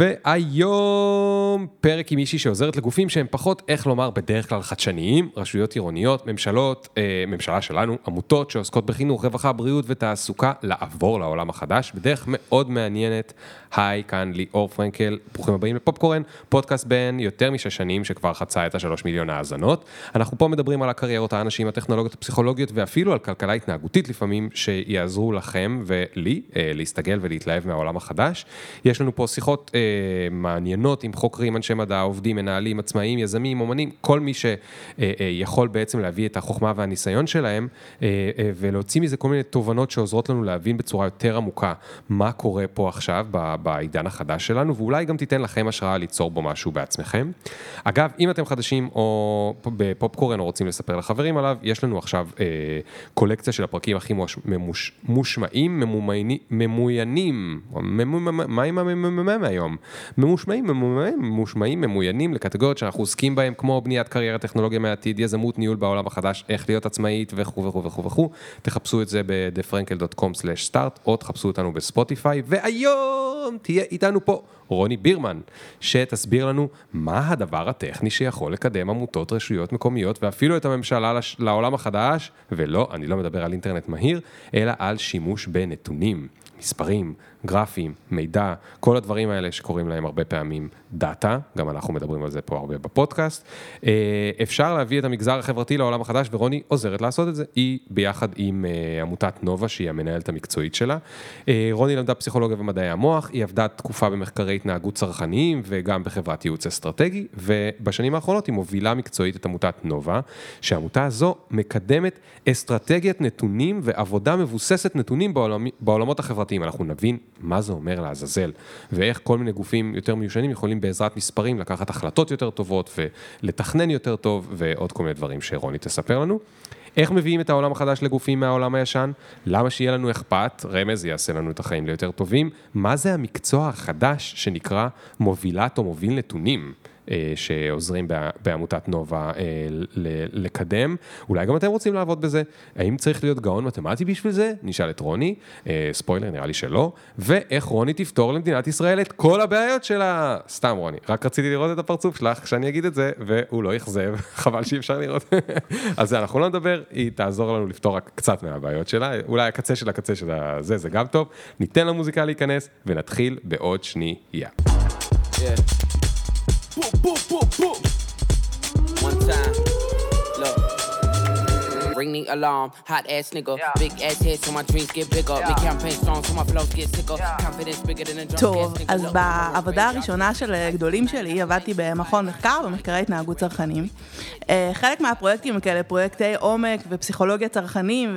והיום פרק עם מישהי שעוזרת לגופים שהם פחות, איך לומר, בדרך כלל חדשניים, רשויות עירוניות, ממשלות, אה, ממשלה שלנו, עמותות שעוסקות בחינוך, רווחה, בריאות ותעסוקה, לעבור לעולם החדש בדרך מאוד מעניינת. היי, כאן ליאור פרנקל, ברוכים הבאים לפופקורן, פודקאסט בין יותר משש שנים שכבר חצה את השלוש מיליון האזנות. אנחנו פה מדברים על הקריירות, האנשים, הטכנולוגיות, הפסיכולוגיות ואפילו על כלכלה התנהגותית לפעמים, שיעזרו לכם ולי אה, להסתגל ולהתלהב מהעולם החדש. יש לנו פה שיחות אה, מעניינות עם חוקרים, אנשי מדע, עובדים, מנהלים, עצמאים, יזמים, אומנים, כל מי שיכול אה, בעצם להביא את החוכמה והניסיון שלהם אה, אה, ולהוציא מזה כל מיני תובנות שעוזרות לנו להבין בצורה יותר עמוקה מה קורה פה עכשיו בעידן החדש שלנו, ואולי גם תיתן לכם השראה ליצור בו משהו בעצמכם. אגב, אם אתם חדשים או בפופקורן או רוצים לספר לחברים עליו, יש לנו עכשיו אה, קולקציה של הפרקים הכי מוש, מושמעים, ממוינים, מה עם הממ"מ היום? ממושמעים, ממושמעים, ממוינים לקטגוריות שאנחנו עוסקים בהם, כמו בניית קריירה, טכנולוגיה מהעתיד, יזמות, ניהול בעולם החדש, איך להיות עצמאית וכו' וכו' וכו' וכו'. תחפשו את זה ב-thefrankel.com/start או תחפשו אותנו בספוטיפיי, והיום תהיה איתנו פה רוני בירמן, שתסביר לנו מה הדבר הטכני שיכול לקדם עמותות, רשויות מקומיות ואפילו את הממשלה לש... לעולם החדש, ולא, אני לא מדבר על אינטרנט מהיר, אלא על שימוש בנתונים, מספרים, גרפים, מידע, כל הדברים האלה שקוראים להם הרבה פעמים דאטה, גם אנחנו מדברים על זה פה הרבה בפודקאסט. אה, אפשר להביא את המגזר החברתי לעולם החדש, ורוני עוזרת לעשות את זה. היא ביחד עם אה, עמותת נובה, שהיא המנהלת המקצועית שלה. אה, רוני למדה פסיכולוגיה ומדעי המוח, היא עבדה תקופה במחקרי התנהגות צרכניים וגם בחברת ייעוץ אסטרטגי, ובשנים האחרונות היא מובילה מקצועית את עמותת נובה, שהעמותה הזו מקדמת אסטרטגיית נתונים ועבודה מבוססת נתונים בעולמ, בעולמות החברתיים. אנחנו נבין מה זה אומר לעזאזל, ואיך כל מיני גופים יותר מיושנים יכולים בעזרת מספרים לקחת החלטות יותר טובות ולתכנן יותר טוב ועוד כל מיני דברים שרוני תספר לנו. איך מביאים את העולם החדש לגופים מהעולם הישן? למה שיהיה לנו אכפת? רמז יעשה לנו את החיים ליותר טובים. מה זה המקצוע החדש שנקרא מובילת או מוביל נתונים? אה, שעוזרים בעמותת נובה אה, לקדם. אולי גם אתם רוצים לעבוד בזה. האם צריך להיות גאון מתמטי בשביל זה? נשאל את רוני. אה, ספוילר, נראה לי שלא. ואיך רוני תפתור למדינת ישראל את כל הבעיות שלה. סתם רוני, רק רציתי לראות את הפרצוף שלך כשאני אגיד את זה, והוא לא אכזב, חבל שאי אפשר לראות. אז אנחנו לא נדבר, היא תעזור לנו לפתור רק קצת מהבעיות שלה. אולי הקצה של הקצה של הזה זה גם טוב. ניתן למוזיקה להיכנס ונתחיל בעוד שנייה. Yeah. Whoop, whoop, whoop, whoop. One time. Ring the alarm. Hot ass nigga, yeah. big ass head so my dreams get bigger. Yeah. Make campaign strong so my flows get sicker. Yeah. Confidence bigger than a drunk טוב, אז בעבודה הראשונה של גדולים שלי עבדתי במכון מחקר במחקרי התנהגות צרכנים. חלק מהפרויקטים הם כאלה פרויקטי עומק ופסיכולוגיה צרכנים,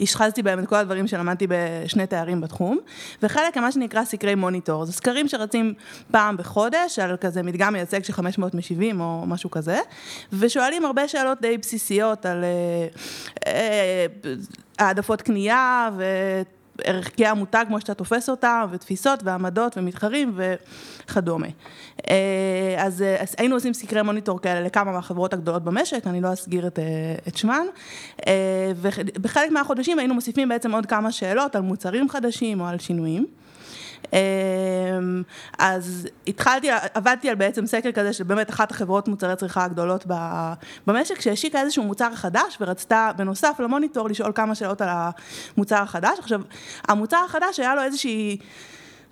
והשחזתי בהם את כל הדברים שלמדתי בשני תארים בתחום, וחלק הם מה שנקרא סקרי מוניטור, זה סקרים שרצים פעם בחודש על כזה מדגם מייצג של 500 משיבים או משהו כזה, ושואלים הרבה שאלות די בסיסיות על אה, העדפות קנייה וערכי המותג כמו שאתה תופס אותם, ותפיסות ועמדות ומתחרים וכדומה. אה, אז, אז היינו עושים סקרי מוניטור כאלה לכמה מהחברות הגדולות במשק, אני לא אסגיר את, את שמן, ובחלק מהחודשים היינו מוסיפים בעצם עוד כמה שאלות על מוצרים חדשים או על שינויים. אמ, אז התחלתי, עבדתי על בעצם סקר כזה של באמת אחת החברות מוצרי צריכה הגדולות במשק, שהשיקה איזשהו מוצר חדש ורצתה בנוסף למוניטור לשאול כמה שאלות על המוצר החדש. עכשיו, המוצר החדש היה לו איזושהי...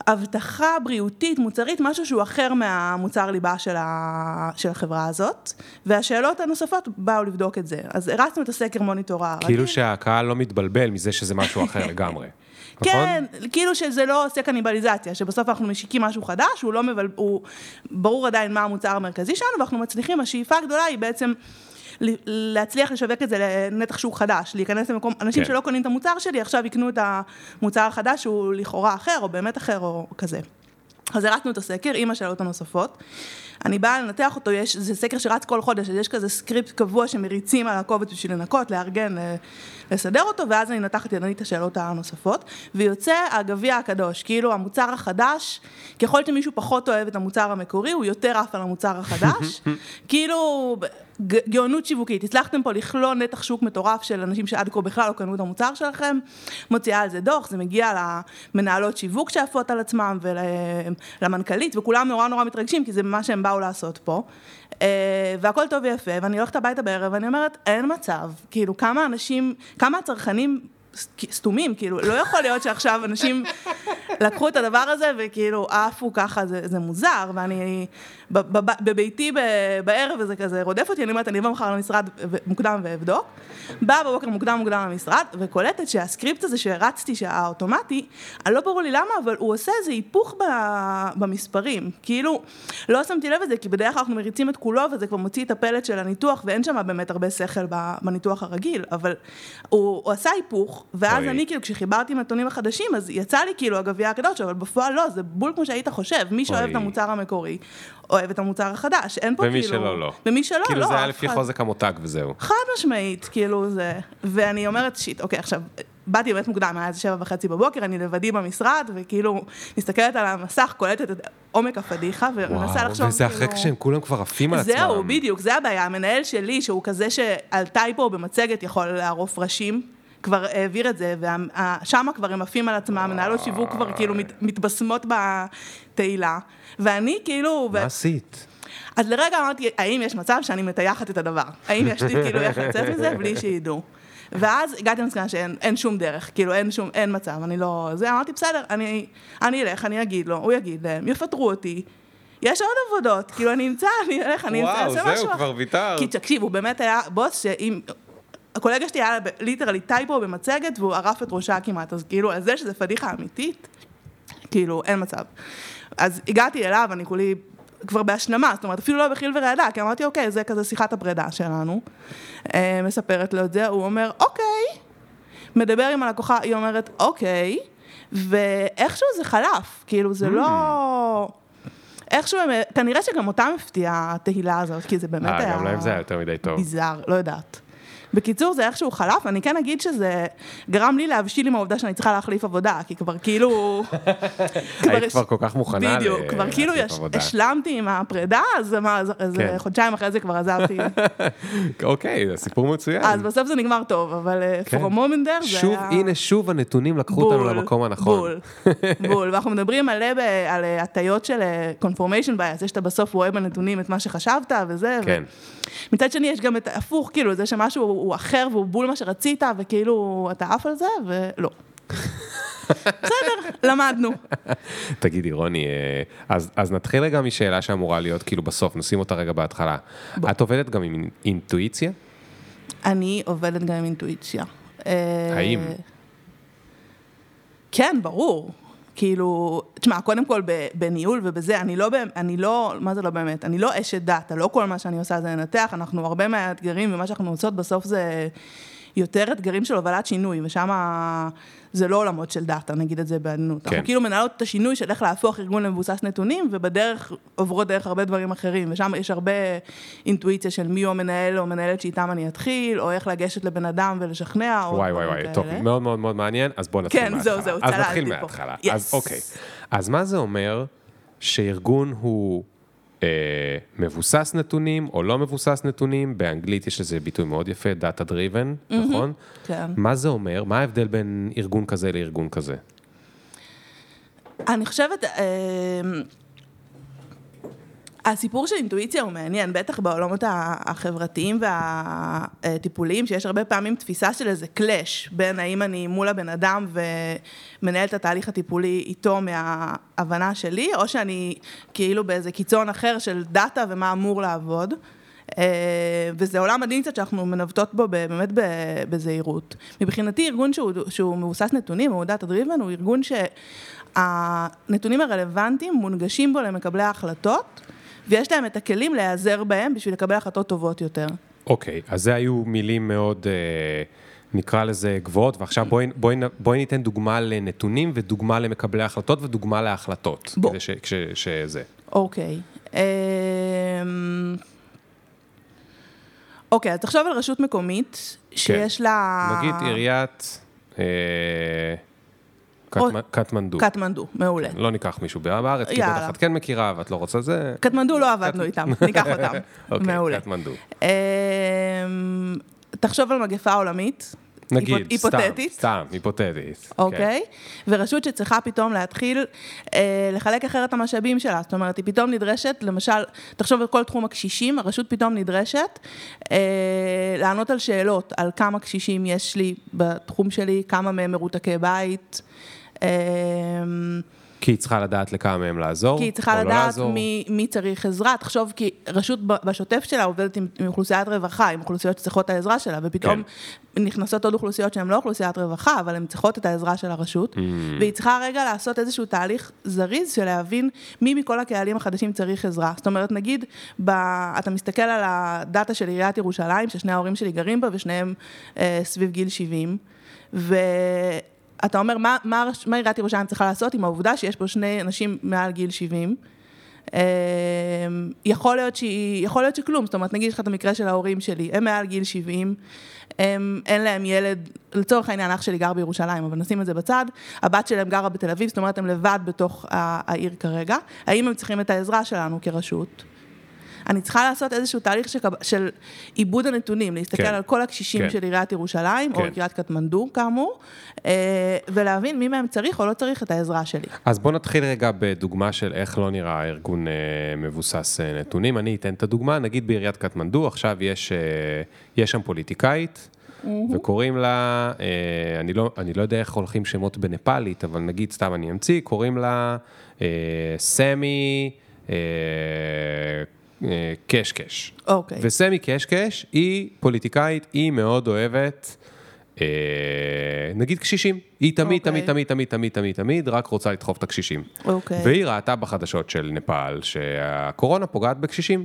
הבטחה בריאותית, מוצרית, משהו שהוא אחר מהמוצר ליבה של, ה... של החברה הזאת, והשאלות הנוספות באו לבדוק את זה. אז הרצנו את הסקר מוניטור הרגיל. כאילו שהקהל לא מתבלבל מזה שזה משהו אחר לגמרי. נכון? כן, כאילו שזה לא עושה קניבליזציה, שבסוף אנחנו משיקים משהו חדש, הוא לא מבלבל, הוא ברור עדיין מה המוצר המרכזי שלנו, ואנחנו מצליחים, השאיפה הגדולה היא בעצם... להצליח לשווק את זה לנתח שוק חדש, להיכנס למקום, אנשים כן. שלא קונים את המוצר שלי, עכשיו יקנו את המוצר החדש שהוא לכאורה אחר, או באמת אחר, או כזה. אז הרצנו את הסקר עם השאלות הנוספות. אני באה לנתח אותו, יש, זה סקר שרץ כל חודש, אז יש כזה סקריפט קבוע שמריצים על הקובץ בשביל לנקות, לארגן, לסדר אותו, ואז אני נתחת ידנית את השאלות הנוספות, ויוצא הגביע הקדוש, כאילו המוצר החדש, ככל שמישהו פחות אוהב את המוצר המקורי, הוא יותר עף על המוצר החדש, כאילו, גאונות שיווקית, הצלחתם פה לכלוא נתח שוק מטורף של אנשים שעד כה בכלל לא קנו את המוצר שלכם, מוציאה על זה דוח, זה מגיע למנהלות שיווק שעפות על עצמם ולמנכ"לית, וכולם נורא נורא מתרגשים, כי זה מה שהם באו לעשות פה. אה, והכל טוב ויפה, ואני הולכת הביתה בערב, ואני אומרת, אין מצב, כאילו, כמה אנשים, כמה הצרכנים סתומים, כאילו, לא יכול להיות שעכשיו אנשים לקחו את הדבר הזה וכאילו עפו ככה, זה, זה מוזר, ואני ב- ב- בביתי בערב וזה כזה רודף אותי, אני אומרת, אני אבוא מחר למשרד מוקדם ואבדוק. באה בבוקר מוקדם מוקדם למשרד, וקולטת שהסקריפט הזה שהרצתי, שהאוטומטי, לא ברור לי למה, אבל הוא עושה איזה היפוך ב- במספרים. כאילו, לא שמתי לב לזה, כי בדרך כלל אנחנו מריצים את כולו, וזה כבר מוציא את הפלט של הניתוח, ואין שם באמת הרבה שכל בניתוח הרגיל, אבל הוא, הוא עשה היפוך, ואז אוי. אני כאילו, כשחיברתי עם הנתונים החדשים, אז יצא לי כאילו הגביע הקדוש, אבל בפועל לא, זה בול כמו שהיית חושב. מי שאוהב אוי. את המוצר המקורי, אוהב את המוצר החדש. אין פה ומי כאילו... שלא, לא. ומי שלא, כאילו לא. זה היה לפי אחד- חוזק המותג וזהו. חד משמעית, כאילו זה... ואני אומרת, שיט, אוקיי, עכשיו, באתי באמת מוקדם, היה איזה שבע וחצי בבוקר, אני לבדי במשרד, וכאילו, מסתכלת על המסך, קולטת את עומק הפדיחה, ומנסה לחשוב, וואו, וזה אחרי כאילו- כשהם כולם כבר עפים על עצמם. זהו, בדיוק, זה הבעיה. המנהל שלי, שהוא כזה שעל טייפו במצגת יכול לערוף ראשים, כבר העביר את זה, ושם כבר הם עפים על עצמם, מנהלות שיווק כבר כאילו מת, מתבשמות בתהילה, ואני כאילו... מה. עשית? אז לרגע אמרתי, האם יש מצב שאני מטייחת את הדבר? האם יש לי כאילו איך לצאת מזה בלי שידעו? ואז הגעתי למסקנה שאין אין שום דרך, כאילו אין שום, אין מצב, אני לא... זה, אמרתי, בסדר, אני, אני אלך, אני אגיד לו, הוא יגיד להם, יפטרו אותי. יש עוד עבודות, כאילו אני אמצא, אני אלך, אני אמצא, וואו, אעשה זהו, משהו. כבר ויתרת. כי תקשיב, הוא באמת היה בוס שאם... הקולגה שלי היה ליטרלי טייפו במצגת והוא ערף את ראשה כמעט, אז כאילו, על זה שזה פדיחה אמיתית, כאילו, אין מצב. אז הגעתי אליו, אני כולי כבר בהשלמה, זאת אומרת, אפילו לא בחיל ורעדה, כי אמרתי, אוקיי, זה כזה שיחת הפרידה שלנו. אה, מספרת לו את זה, הוא אומר, אוקיי. מדבר עם הלקוחה, היא אומרת, אוקיי, ואיכשהו זה חלף, כאילו, זה לא... איכשהו, כנראה שגם אותם הפתיעה התהילה הזאת, כי זה באמת אה, היה... גם להם זה היה יותר מדי טוב. ביזאר, לא יודעת. בקיצור, זה איכשהו חלף, אני כן אגיד שזה גרם לי להבשיל עם העובדה שאני צריכה להחליף עבודה, כי כבר כאילו... היית כבר כל כך מוכנה בדיוק, ל- כבר כאילו להחליף יש- עבודה. השלמתי עם הפרידה, אז כן. חודשיים אחרי זה כבר עזבתי. אוקיי, זה סיפור מצוין. אז בסוף זה נגמר טוב, אבל אה, כן. for a moment there זה היה... הנה, שוב הנתונים לקחו אותנו למקום הנכון. בול, בול, ואנחנו מדברים מלא על אה, הטיות של אה, confirmation bias, זה שאתה בסוף רואה בנתונים את מה שחשבת וזה. כן. מצד שני יש גם את ההפוך, כאילו, זה שמשהו הוא אחר והוא בול מה שרצית, וכאילו אתה עף על זה, ולא. בסדר, למדנו. תגידי, רוני, אה, אז, אז נתחיל רגע משאלה שאמורה להיות כאילו בסוף, נשים אותה רגע בהתחלה. בוא. את עובדת גם עם אינטואיציה? אני עובדת גם עם אינטואיציה. אה, האם? כן, ברור. כאילו, תשמע, קודם כל בניהול ובזה, אני לא, אני לא, מה זה לא באמת? אני לא אשת דאטה, לא כל מה שאני עושה זה לנתח, אנחנו הרבה מהאתגרים ומה שאנחנו עושות בסוף זה יותר אתגרים של הובלת שינוי, ושם זה לא עולמות של דאטה, נגיד את זה בעדינות. כן. אנחנו כאילו מנהלות את השינוי של איך להפוך ארגון למבוסס נתונים, ובדרך עוברות דרך הרבה דברים אחרים, ושם יש הרבה אינטואיציה של מי הוא המנהל או המנהלת שאיתם אני אתחיל, או איך לגשת לבן אדם ולשכנע, או וואי וואי וואי, טוב, כאלה. מאוד מאוד מאוד מעניין, אז בוא נתחיל כן, מההתחלה. זהו, זהו, אז נתחיל. מההתחלה. Yes. אז אוקיי. אז מה זה אומר שארגון הוא אה, מבוסס נתונים או לא מבוסס נתונים? באנגלית יש לזה ביטוי מאוד יפה, Data Driven, נכון? כן. מה זה אומר? מה ההבדל בין ארגון כזה לארגון כזה? אני חושבת, אה, הסיפור של אינטואיציה הוא מעניין, בטח בעולמות החברתיים והטיפוליים, שיש הרבה פעמים תפיסה של איזה קלאש בין האם אני מול הבן אדם ומנהל את התהליך הטיפולי איתו מההבנה שלי, או שאני כאילו באיזה קיצון אחר של דאטה ומה אמור לעבוד. אה, וזה עולם מדהים קצת שאנחנו מנווטות בו באמת בזהירות. מבחינתי ארגון שהוא, שהוא מבוסס נתונים, הוא דאטה driven, הוא ארגון שהנתונים הרלוונטיים מונגשים בו למקבלי ההחלטות, ויש להם את הכלים להיעזר בהם בשביל לקבל החלטות טובות יותר. אוקיי, אז זה היו מילים מאוד, אה, נקרא לזה גבוהות, ועכשיו בואי, בואי, בואי ניתן דוגמה לנתונים ודוגמה למקבלי החלטות ודוגמה להחלטות. בוא. כדי ש, ש, שזה. אוקיי. אמ, אוקיי, אז תחשוב על רשות מקומית שיש לה... נגיד עיריית אה, קטמנדו. קטמנדו, מעולה. לא ניקח מישהו בארץ, כי. בטח את כן מכירה ואת לא רוצה זה. קטמנדו לא עבדנו איתם, ניקח אותם. אוקיי, מעולה. קטמנדו. אמ, תחשוב על מגפה עולמית. נגיד, היפות- סתם, היפותטית. סתם, היפותטית. אוקיי? ורשות שצריכה פתאום להתחיל אה, לחלק אחרת את המשאבים שלה. זאת אומרת, היא פתאום נדרשת, למשל, תחשוב על כל תחום הקשישים, הרשות פתאום נדרשת אה, לענות על שאלות, על כמה קשישים יש לי בתחום שלי, כמה מהם מרותקי בית. אה, כי היא צריכה לדעת לכמה מהם לעזור, כי היא צריכה לא לדעת לעזור. מי, מי צריך עזרה. תחשוב, כי רשות בשוטף שלה עובדת עם, עם אוכלוסיית רווחה, עם אוכלוסיות שצריכות את העזרה שלה, ופתאום כן. נכנסות עוד אוכלוסיות שהן לא אוכלוסיית רווחה, אבל הן צריכות את העזרה של הרשות, Mm. והיא צריכה רגע לעשות איזשהו תהליך זריז של להבין מי מכל הקהלים החדשים צריך עזרה. זאת אומרת, נגיד, ב, אתה מסתכל על הדאטה של עיריית ירושלים, ששני ההורים שלי גרים בה, ושניהם אה, סביב גיל 70, ו... אתה אומר, מה, מה, מה עיריית ירושלים צריכה לעשות עם העובדה שיש פה שני אנשים מעל גיל 70? אמ, יכול להיות, שהיא, יכול להיות שכלום, זאת אומרת, נגיד לך את המקרה של ההורים שלי, הם מעל גיל 70, הם, אין להם ילד, לצורך העניין אח שלי גר בירושלים, אבל נשים את זה בצד, הבת שלהם גרה בתל אביב, זאת אומרת, הם לבד בתוך העיר כרגע, האם הם צריכים את העזרה שלנו כרשות? אני צריכה לעשות איזשהו תהליך של, של עיבוד הנתונים, להסתכל כן. על כל הקשישים כן. של עיריית ירושלים, או כן. קריית קטמנדו כאמור, אה, ולהבין מי מהם צריך או לא צריך את העזרה שלי. אז בוא נתחיל רגע בדוגמה של איך לא נראה ארגון אה, מבוסס אה, נתונים. אני אתן את הדוגמה, נגיד בעיריית קטמנדו, עכשיו יש, יש שם פוליטיקאית, וקוראים לה, אני לא, אני לא יודע איך הולכים שמות בנפאלית, אבל נגיד, סתם אני אמציא, קוראים לה סמי קשקש. אוקיי. וסמי קשקש היא פוליטיקאית, היא מאוד אוהבת, אה, נגיד קשישים. היא תמיד, אוקיי. תמיד, תמיד, תמיד, תמיד, תמיד, תמיד, רק רוצה לדחוף את הקשישים. אוקיי. והיא ראתה בחדשות של נפאל שהקורונה פוגעת בקשישים.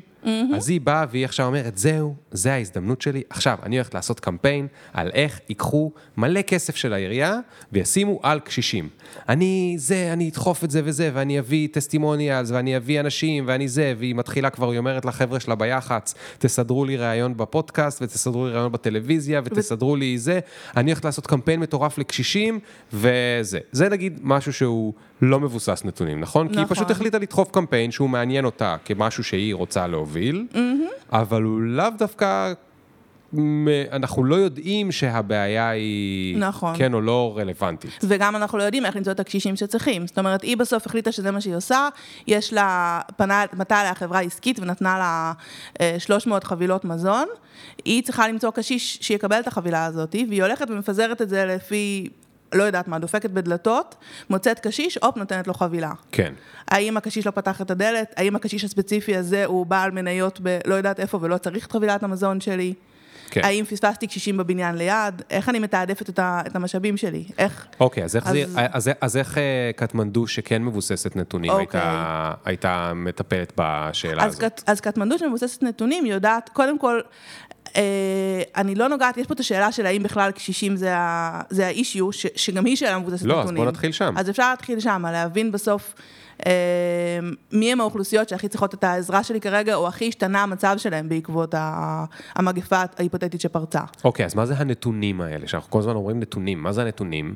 אז היא באה והיא עכשיו אומרת, זהו, זה ההזדמנות שלי. עכשיו, אני הולכת לעשות קמפיין על איך ייקחו מלא כסף של העירייה וישימו על קשישים. אני זה, אני אדחוף את זה וזה, ואני אביא טסטימוניאלס, ואני אביא אנשים, ואני זה, והיא מתחילה כבר, היא אומרת לחבר'ה שלה ביח"צ, תסדרו לי ראיון בפודקאסט, ותסדרו לי ראיון בטלוויזיה, ותסדרו לי זה. אני הולכת לעשות קמפיין מטורף לקשישים, וזה. זה נגיד משהו שהוא לא מבוסס נתונים, נכון? כי היא נכון. פשוט החליטה לדחוף קמפיין שהוא מעניין אותה כמשהו שהיא רוצה להוביל, אבל הוא לאו דווקא... אנחנו לא יודעים שהבעיה היא נכון. כן או לא רלוונטית. וגם אנחנו לא יודעים איך למצוא את הקשישים שצריכים. זאת אומרת, היא בסוף החליטה שזה מה שהיא עושה, יש לה, פנה, פנתה אליה חברה עסקית ונתנה לה אה, 300 חבילות מזון, היא צריכה למצוא קשיש שיקבל את החבילה הזאת, והיא הולכת ומפזרת את זה לפי, לא יודעת מה, דופקת בדלתות, מוצאת קשיש, הופ, נותנת לו חבילה. כן. האם הקשיש לא פתח את הדלת? האם הקשיש הספציפי הזה הוא בעל מניות בלא יודעת איפה ולא צריך את חבילת המזון שלי? כן. האם פספסתי קשישים בבניין ליד? איך אני מתעדפת את, ה, את המשאבים שלי? איך... אוקיי, אז איך, אז- זה, אז, אז איך אה, קטמנדו שכן מבוססת נתונים אוקיי. הייתה, הייתה מטפלת בשאלה אז, הזאת? קט, אז קטמנדו שמבוססת נתונים יודעת, קודם כל, אני לא נוגעת, יש פה את השאלה של האם בכלל קשישים זה, האישיו, שגם היא שאלה מבוססת לא, אז נתונים. בוא נתחיל שם. אז אפשר להתחיל שם, להבין בסוף אה, מי הם האוכלוסיות שהכי צריכות את העזרה שלי כרגע, או הכי השתנה המצב שלהם בעקבות המגפה ההיפותטית שפרצה. אוקיי, אז מה זה הנתונים האלה? שאנחנו כל הזמן אומרים נתונים, מה זה הנתונים?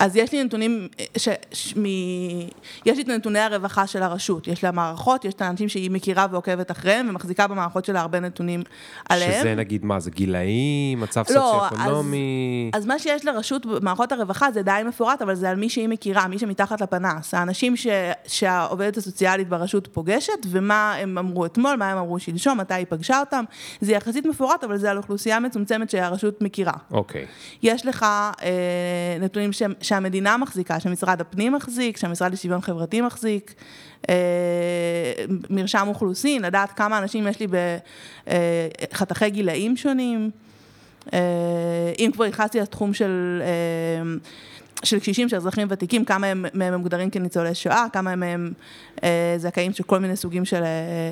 אז יש לי נתונים, ש, ש, מ, יש לי את נתוני הרווחה של הרשות, יש לה מערכות, יש את האנשים שהיא מכירה ועוקבת אחריהם, ומחזיקה במערכות שלה הרבה נתונים עליהם. שזה נגיד מה, זה גילאים, מצב לא, סוציו-אקונומי? אז מה שיש לרשות במערכות הרווחה זה די מפורט, אבל זה על מי שהיא מכירה, מי שמתחת לפנס. האנשים ש, שהעובדת הסוציאלית ברשות פוגשת, ומה הם אמרו אתמול, מה הם אמרו שלשום, מתי היא פגשה אותם. זה יחסית מפורט, אבל זה על אוכלוסייה מצומצמת שהרשות מכירה. אוקיי. יש לך אה, נתונים ש, שהמדינה מחזיקה, שמשרד הפנים מחזיק, שהמשרד לשוויון חברתי מחזיק, אה, מרשם אוכלוסין, לדעת כמה אנשים יש לי בחתכי גילאים שונים. אה, אם כבר נכנסתי לתחום של, אה, של קשישים, של אזרחים ותיקים, כמה הם- מהם הם מוגדרים כניצולי שואה, כמה מהם אה, זכאים של כל מיני סוגים של, אה,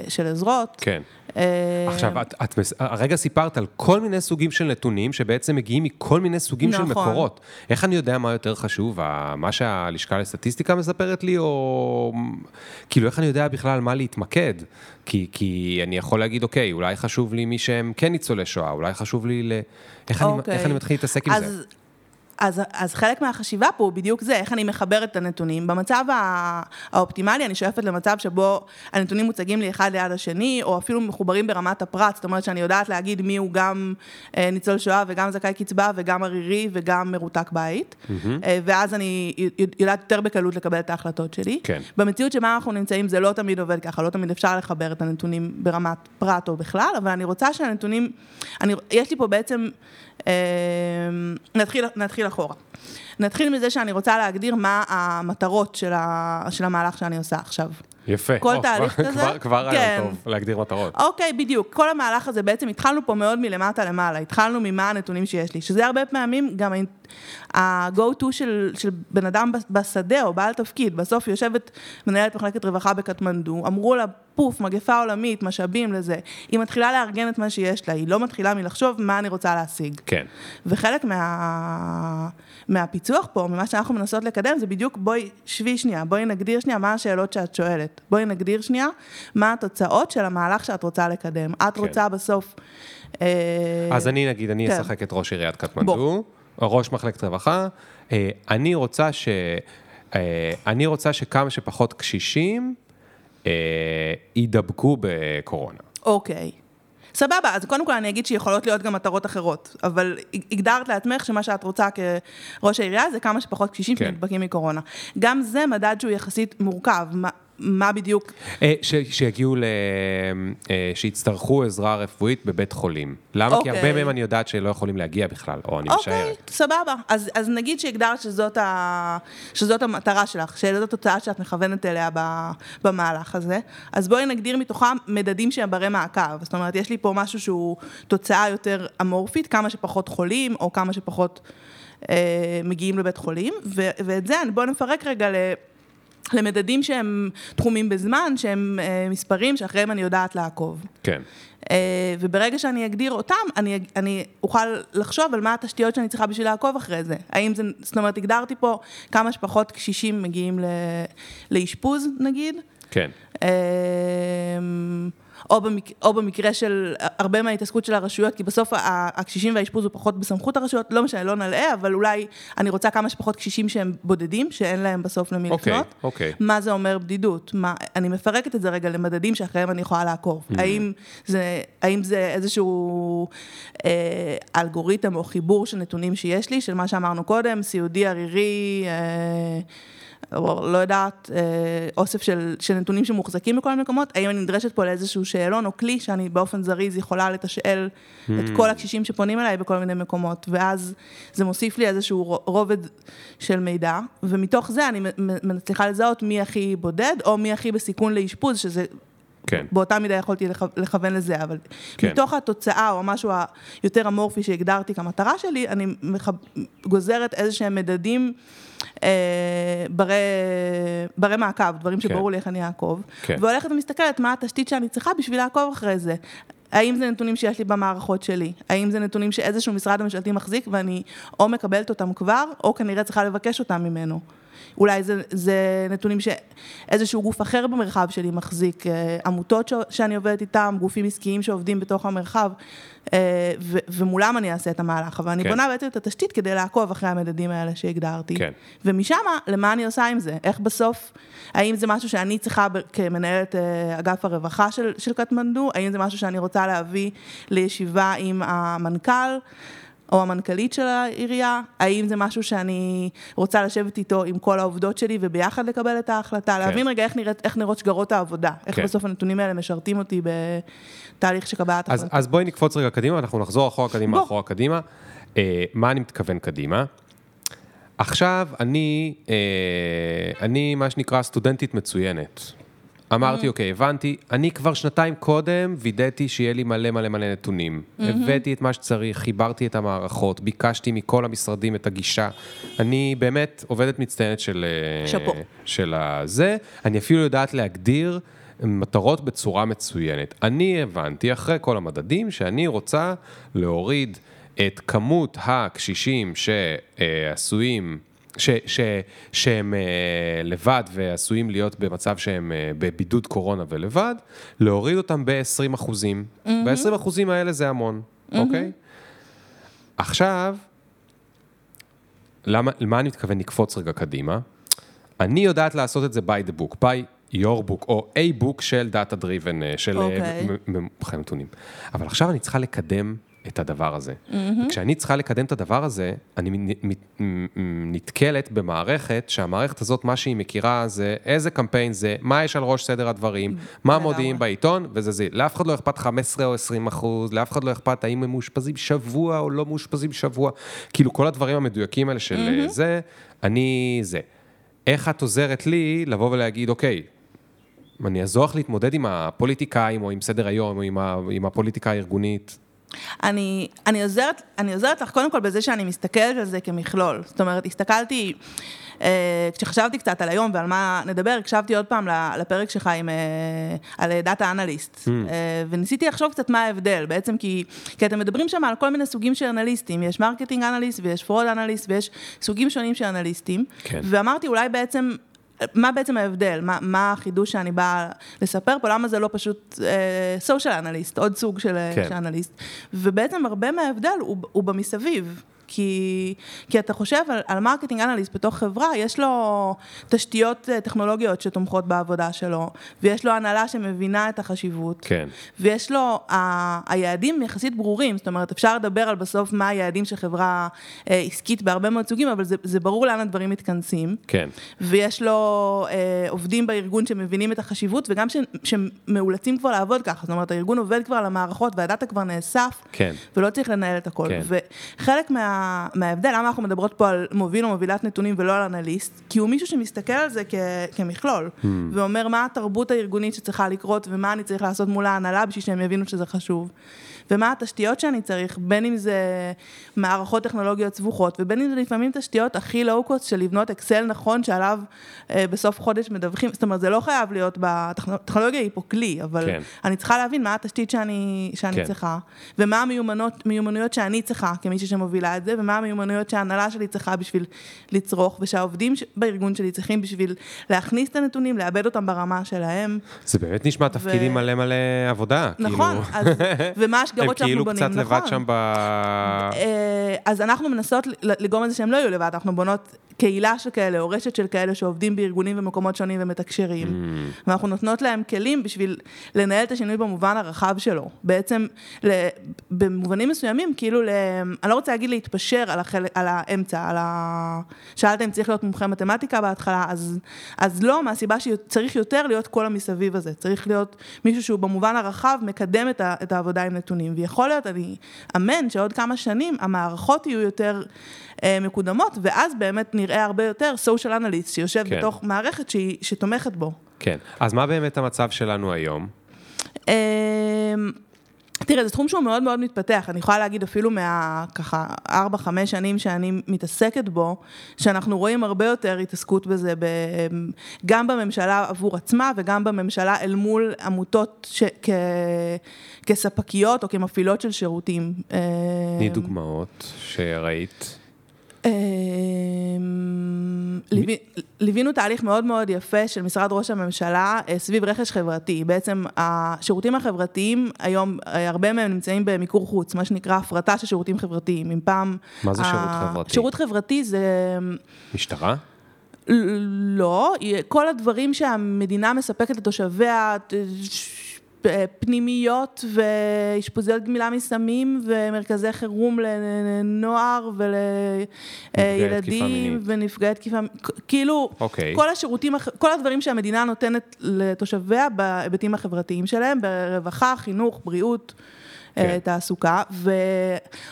של עזרות. כן. אה, עכשיו, את, את הרגע סיפרת על כל מיני סוגים של נתונים שבעצם מגיעים מכל מיני סוגים של נכון. מקורות. איך אני יודע מה יותר חשוב, מה שהלשכה לסטטיסטיקה מספרת לי, או... כאילו, איך אני יודע בכלל על מה להתמקד? כי, כי אני יכול להגיד, אוקיי, אולי חשוב לי מי שהם כן ניצולי שואה, אולי חשוב לי ל... איך, אני, אוקיי. איך אני מתחיל להתעסק עם אז זה? אז, אז חלק מהחשיבה פה הוא בדיוק זה, איך אני מחברת את הנתונים. במצב הא- האופטימלי, אני שואפת למצב שבו הנתונים מוצגים לי אחד ליד השני, או אפילו מחוברים ברמת הפרט, זאת אומרת שאני יודעת להגיד מי הוא גם אה, ניצול שואה וגם זכאי קצבה וגם ערירי וגם מרותק בית, אה, ואז אני יודעת יותר בקלות לקבל את ההחלטות שלי. כן. במציאות שבה אנחנו נמצאים זה לא תמיד עובד ככה, לא תמיד אפשר לחבר את הנתונים ברמת פרט או בכלל, אבל אני רוצה שהנתונים, אני, יש לי פה בעצם, אה, נתחיל, נתחיל אחורה. נתחיל מזה שאני רוצה להגדיר מה המטרות של, ה, של המהלך שאני עושה עכשיו. יפה. כל או, תהליך כבר- כזה? כבר- כבר כן. טוב, להגדיר מטרות. אוקיי, בדיוק. כל המהלך הזה, בעצם התחלנו פה מאוד מלמטה למעלה. התחלנו ממה הנתונים שיש לי, שזה הרבה פעמים גם ה-go to של, של בן אדם בשדה או בעל תפקיד. בסוף יושבת מנהלת מחלקת רווחה בקטמנדו, אמרו לה, פוף, מגפה עולמית, משאבים לזה. היא מתחילה לארגן את מה שיש לה, היא לא מתחילה מלחשוב מה אני רוצה להשיג. כן. וחלק מה... מהפיצוח פה, ממה שאנחנו מנסות לקדם, זה בדיוק בואי, שבי שנייה, בואי נגדיר שנייה מה השאלות שאת שואלת. בואי נגדיר שנייה מה התוצאות של המהלך שאת רוצה לקדם. את כן. רוצה בסוף... אה, אז אני נגיד, אני כן. אשחק את ראש עיריית קטמנדו, ראש מחלקת רווחה. אה, אני רוצה ש... אה, אני רוצה שכמה שפחות קשישים אה, יידבקו בקורונה. אוקיי. סבבה, אז קודם כל אני אגיד שיכולות להיות גם מטרות אחרות, אבל הגדרת לעצמך שמה שאת רוצה כראש העירייה זה כמה שפחות קשישים כן. שנדבקים מקורונה. גם זה מדד שהוא יחסית מורכב, מה, בדיוק אה, ש- שיגיעו ל... אה, שיצטרכו עזרה רפואית בבית חולים. למה? כי אוקיי. הרבה מהם אני יודעת שלא יכולים להגיע בכלל, או אני אוקיי, משערת. סבבה. אז, אז נגיד שהגדרת שזאת, ה... שזאת המטרה שלך, שזאת התוצאה שאת מכוונת אליה ב... במהלך הזה, אז בואי נגדיר מתוכם מדדים שהם ברי מעקב. זאת אומרת, יש לי פה משהו שהוא תוצאה יותר אמורפית, כמה שפחות חולים, או כמה שפחות אה, מגיעים לבית חולים, ו... ואת זה בואו נפרק רגע ל... למדדים שהם תחומים בזמן, שהם אה, מספרים שאחריהם אני יודעת לעקוב. כן. אה, וברגע שאני אגדיר אותם, אני, אני אוכל לחשוב על מה התשתיות שאני צריכה בשביל לעקוב אחרי זה. האם זה, זאת אומרת, הגדרתי פה כמה שפחות קשישים מגיעים לאשפוז, נגיד. כן. אה, או, במק, או במקרה של הרבה מההתעסקות של הרשויות, כי בסוף הקשישים והאשפוז הוא פחות בסמכות הרשויות, לא משנה, לא נלאה, אבל אולי אני רוצה כמה שפחות קשישים שהם בודדים, שאין להם בסוף למי אוקיי, לפנות. אוקיי. מה זה אומר בדידות? מה, אני מפרקת את זה רגע למדדים שאחריהם אני יכולה לעקוב. Mm. האם, זה, האם זה איזשהו אה, אלגוריתם או חיבור של נתונים שיש לי, של מה שאמרנו קודם, סיעודי, ערירי, אה, או לא יודעת, אה, אוסף של, של נתונים שמוחזקים בכל מיני מקומות, האם אני נדרשת פה לאיזשהו שאלון או כלי שאני באופן זריז יכולה לתשאל Mm. את כל הקשישים שפונים אליי בכל מיני מקומות, ואז זה מוסיף לי איזשהו רובד של מידע, ומתוך זה אני מצליחה לזהות מי הכי בודד, או מי הכי בסיכון לאשפוז, שזה כן. באותה מידה יכולתי לכ- לכוון לזה, אבל כן. מתוך התוצאה או המשהו היותר אמורפי שהגדרתי כמטרה שלי, אני מח... גוזרת איזה שהם מדדים ברי, ברי מעקב, דברים כן. שברור לי איך אני אעקוב, כן. והולכת ומסתכלת מה התשתית שאני צריכה בשביל לעקוב אחרי זה. האם זה נתונים שיש לי במערכות שלי? האם זה נתונים שאיזשהו משרד ממשלתי מחזיק ואני או מקבלת אותם כבר, או כנראה צריכה לבקש אותם ממנו? אולי זה, זה נתונים שאיזשהו גוף אחר במרחב שלי מחזיק, אה, עמותות ש, שאני עובדת איתם, גופים עסקיים שעובדים בתוך המרחב, אה, ו, ומולם אני אעשה את המהלך, אבל אני כן. בונה בעצם את התשתית כדי לעקוב אחרי המדדים האלה שהגדרתי. כן. ומשם, למה אני עושה עם זה? איך בסוף, האם זה משהו שאני צריכה כמנהלת אה, אגף הרווחה של, של קטמנדו? האם זה משהו שאני רוצה להביא לישיבה עם המנכ"ל? או המנכ"לית של העירייה, האם זה משהו שאני רוצה לשבת איתו עם כל העובדות שלי וביחד לקבל את ההחלטה, כן. להבין רגע איך, נראית, איך נראות שגרות העבודה, איך כן. בסוף הנתונים האלה משרתים אותי בתהליך של קבלת אז, החלטה. אז בואי נקפוץ רגע קדימה, אנחנו נחזור אחורה קדימה, בוא. אחורה קדימה. אה, מה אני מתכוון קדימה? עכשיו, אני, אה, אני מה שנקרא סטודנטית מצוינת. אמרתי, אוקיי, הבנתי, אני כבר שנתיים קודם וידאתי שיהיה לי מלא מלא מלא נתונים. הבאתי את מה שצריך, חיברתי את המערכות, ביקשתי מכל המשרדים את הגישה. אני באמת עובדת מצטיינת של... אה, שאפו. של הזה. אני אפילו יודעת להגדיר מטרות בצורה מצוינת. אני הבנתי, אחרי כל המדדים, שאני רוצה להוריד את כמות הקשישים שעשויים... ש, ש, שהם אה, לבד ועשויים להיות במצב שהם אה, בבידוד קורונה ולבד, להוריד אותם ב-20 אחוזים. ב-20 אחוזים האלה זה המון, אוקיי? עכשיו, למה, למה אני מתכוון לקפוץ רגע קדימה? אני יודעת לעשות את זה by the book, by your book, או a book של data driven, אה, של אוקיי. מומחי נתונים. אבל עכשיו אני צריכה לקדם את הדבר הזה. כשאני צריכה לקדם את הדבר הזה, אני נתקלת במערכת, שהמערכת הזאת, מה שהיא מכירה זה איזה קמפיין זה, מה יש על ראש סדר הדברים, מה לגמרי. מודיעים בעיתון, וזה זה. לאף אחד לא אכפת 15 או 20 אחוז, לאף אחד לא אכפת האם הם מאושפזים שבוע או לא מאושפזים שבוע. כאילו, כל הדברים המדויקים האלה של אה, זה, אני זה. איך את עוזרת לי לבוא ולהגיד, אוקיי, אני אעזור לך להתמודד עם הפוליטיקאים, או עם סדר היום, או עם, ה, עם הפוליטיקה הארגונית. אני, אני, עוזרת, אני עוזרת לך קודם כל בזה שאני מסתכלת על זה כמכלול. זאת אומרת, הסתכלתי, אה, כשחשבתי קצת על היום ועל מה נדבר, הקשבתי עוד פעם לפרק שלך עם, אה, על דאטה אנליסט, אה, וניסיתי לחשוב קצת מה ההבדל, בעצם כי, כי אתם מדברים שם על כל מיני סוגים של אנליסטים, יש marketing אנליסט ויש fraud אנליסט ויש סוגים שונים של אנליסטים, כן. ואמרתי אולי בעצם... מה בעצם ההבדל? מה, מה החידוש שאני באה לספר פה? למה זה לא פשוט social אנליסט, עוד סוג של כן. של אנליסט? ובעצם הרבה מההבדל הוא, הוא במסביב. כי, כי אתה חושב על, על marketing אנליסט בתוך חברה, יש לו תשתיות אה, טכנולוגיות שתומכות בעבודה שלו, ויש לו הנהלה שמבינה את החשיבות. כן. ויש לו, ה, היעדים יחסית ברורים, זאת אומרת, אפשר לדבר על בסוף מה היעדים של חברה אה, עסקית בהרבה מאוד סוגים, אבל זה, זה ברור לאן הדברים מתכנסים. כן. ויש לו אה, עובדים בארגון שמבינים את החשיבות, וגם ש, שמאולצים כבר לעבוד ככה, זאת אומרת, הארגון עובד כבר על המערכות, והדאטה כבר נאסף, כן. ולא צריך לנהל את הכל. כן. וחלק מה, מההבדל, למה אנחנו מדברות פה על מוביל או מובילת נתונים ולא על אנליסט, כי הוא מישהו שמסתכל על זה כ, כמכלול, Hmm. ואומר מה התרבות הארגונית שצריכה לקרות, ומה אני צריך לעשות מול ההנהלה בשביל שהם יבינו שזה חשוב. ומה התשתיות שאני צריך, בין אם זה מערכות טכנולוגיות סבוכות, ובין אם זה לפעמים תשתיות הכי לואו-קוסט של לבנות אקסל נכון, שעליו אה, בסוף חודש מדווחים, זאת אומרת, זה לא חייב להיות, הטכנולוגיה היא פה כלי, אבל כן. אני צריכה להבין מה התשתית שאני, שאני כן. צריכה, ומה המיומנות, מיומנויות שאני צריכה כמישהי שמובילה את זה, ומה המיומנויות שההנהלה שלי צריכה בשביל לצרוך, ושהעובדים ש- בארגון שלי צריכים בשביל להכניס את הנתונים, לעבד אותם ברמה שלהם. זה באמת נשמע תפקיד עם מלא מלא עבודה. נכון, כאילו. אז, ומה הם השגרות שאנחנו כאילו בונים, קצת נכון. לבד שם ב... אה, אז אנחנו מנסות לגרום לזה שהם לא יהיו לבד, אנחנו בונות קהילה שכאלה, או רשת של כאלה שעובדים בארגונים ומקומות שונים ומתקשרים. Mm. ואנחנו נותנות להם כלים בשביל לנהל את השינוי במובן הרחב שלו. בעצם, ל- במובנים מסוימים, כאילו, ל- אני לא רוצה להגיד להתפשר על, החל, על האמצע, על ה... שאלת אם צריך להיות מומחה מתמטיקה בהתחלה, אז, אז לא, מהסיבה שצריך יותר להיות כל המסביב הזה. צריך להיות מישהו שהוא במובן הרחב מקדם את, ה, את העבודה עם נתונים. ויכול להיות, אני אמן שעוד כמה שנים המערכות יהיו יותר אה, מקודמות, ואז באמת נראה הרבה יותר social analyst שיושב כן. בתוך מערכת שהיא, שתומכת בו. כן. אז מה באמת המצב שלנו היום? אמ, תראה, זה תחום שהוא מאוד מאוד מתפתח, אני יכולה להגיד אפילו מה, ככה, ארבע, חמש שנים שאני מתעסקת בו, שאנחנו רואים הרבה יותר התעסקות בזה, ב, גם בממשלה עבור עצמה וגם בממשלה אל מול עמותות ש, כ, כספקיות או כמפעילות של שירותים. תני אמ, דוגמאות שראית. ליווי- ליווינו תהליך מאוד מאוד יפה של משרד ראש הממשלה אה, סביב רכש חברתי. בעצם השירותים החברתיים היום, אה, הרבה מהם נמצאים במיקור חוץ, מה שנקרא הפרטה של שירותים חברתיים. אם פעם... מה זה שירות חברתי? שירות חברתי זה... משטרה? לא, כל הדברים שהמדינה מספקת לתושביה, פנימיות ואשפוזיות גמילה מסמים ומרכזי חירום לנוער ולילדים מינית. ונפגעי תקיפה, כאילו, אוקיי. כל השירותים, כל הדברים שהמדינה נותנת לתושביה בהיבטים החברתיים שלהם, ברווחה, חינוך, בריאות. כן. אה, תעסוקה,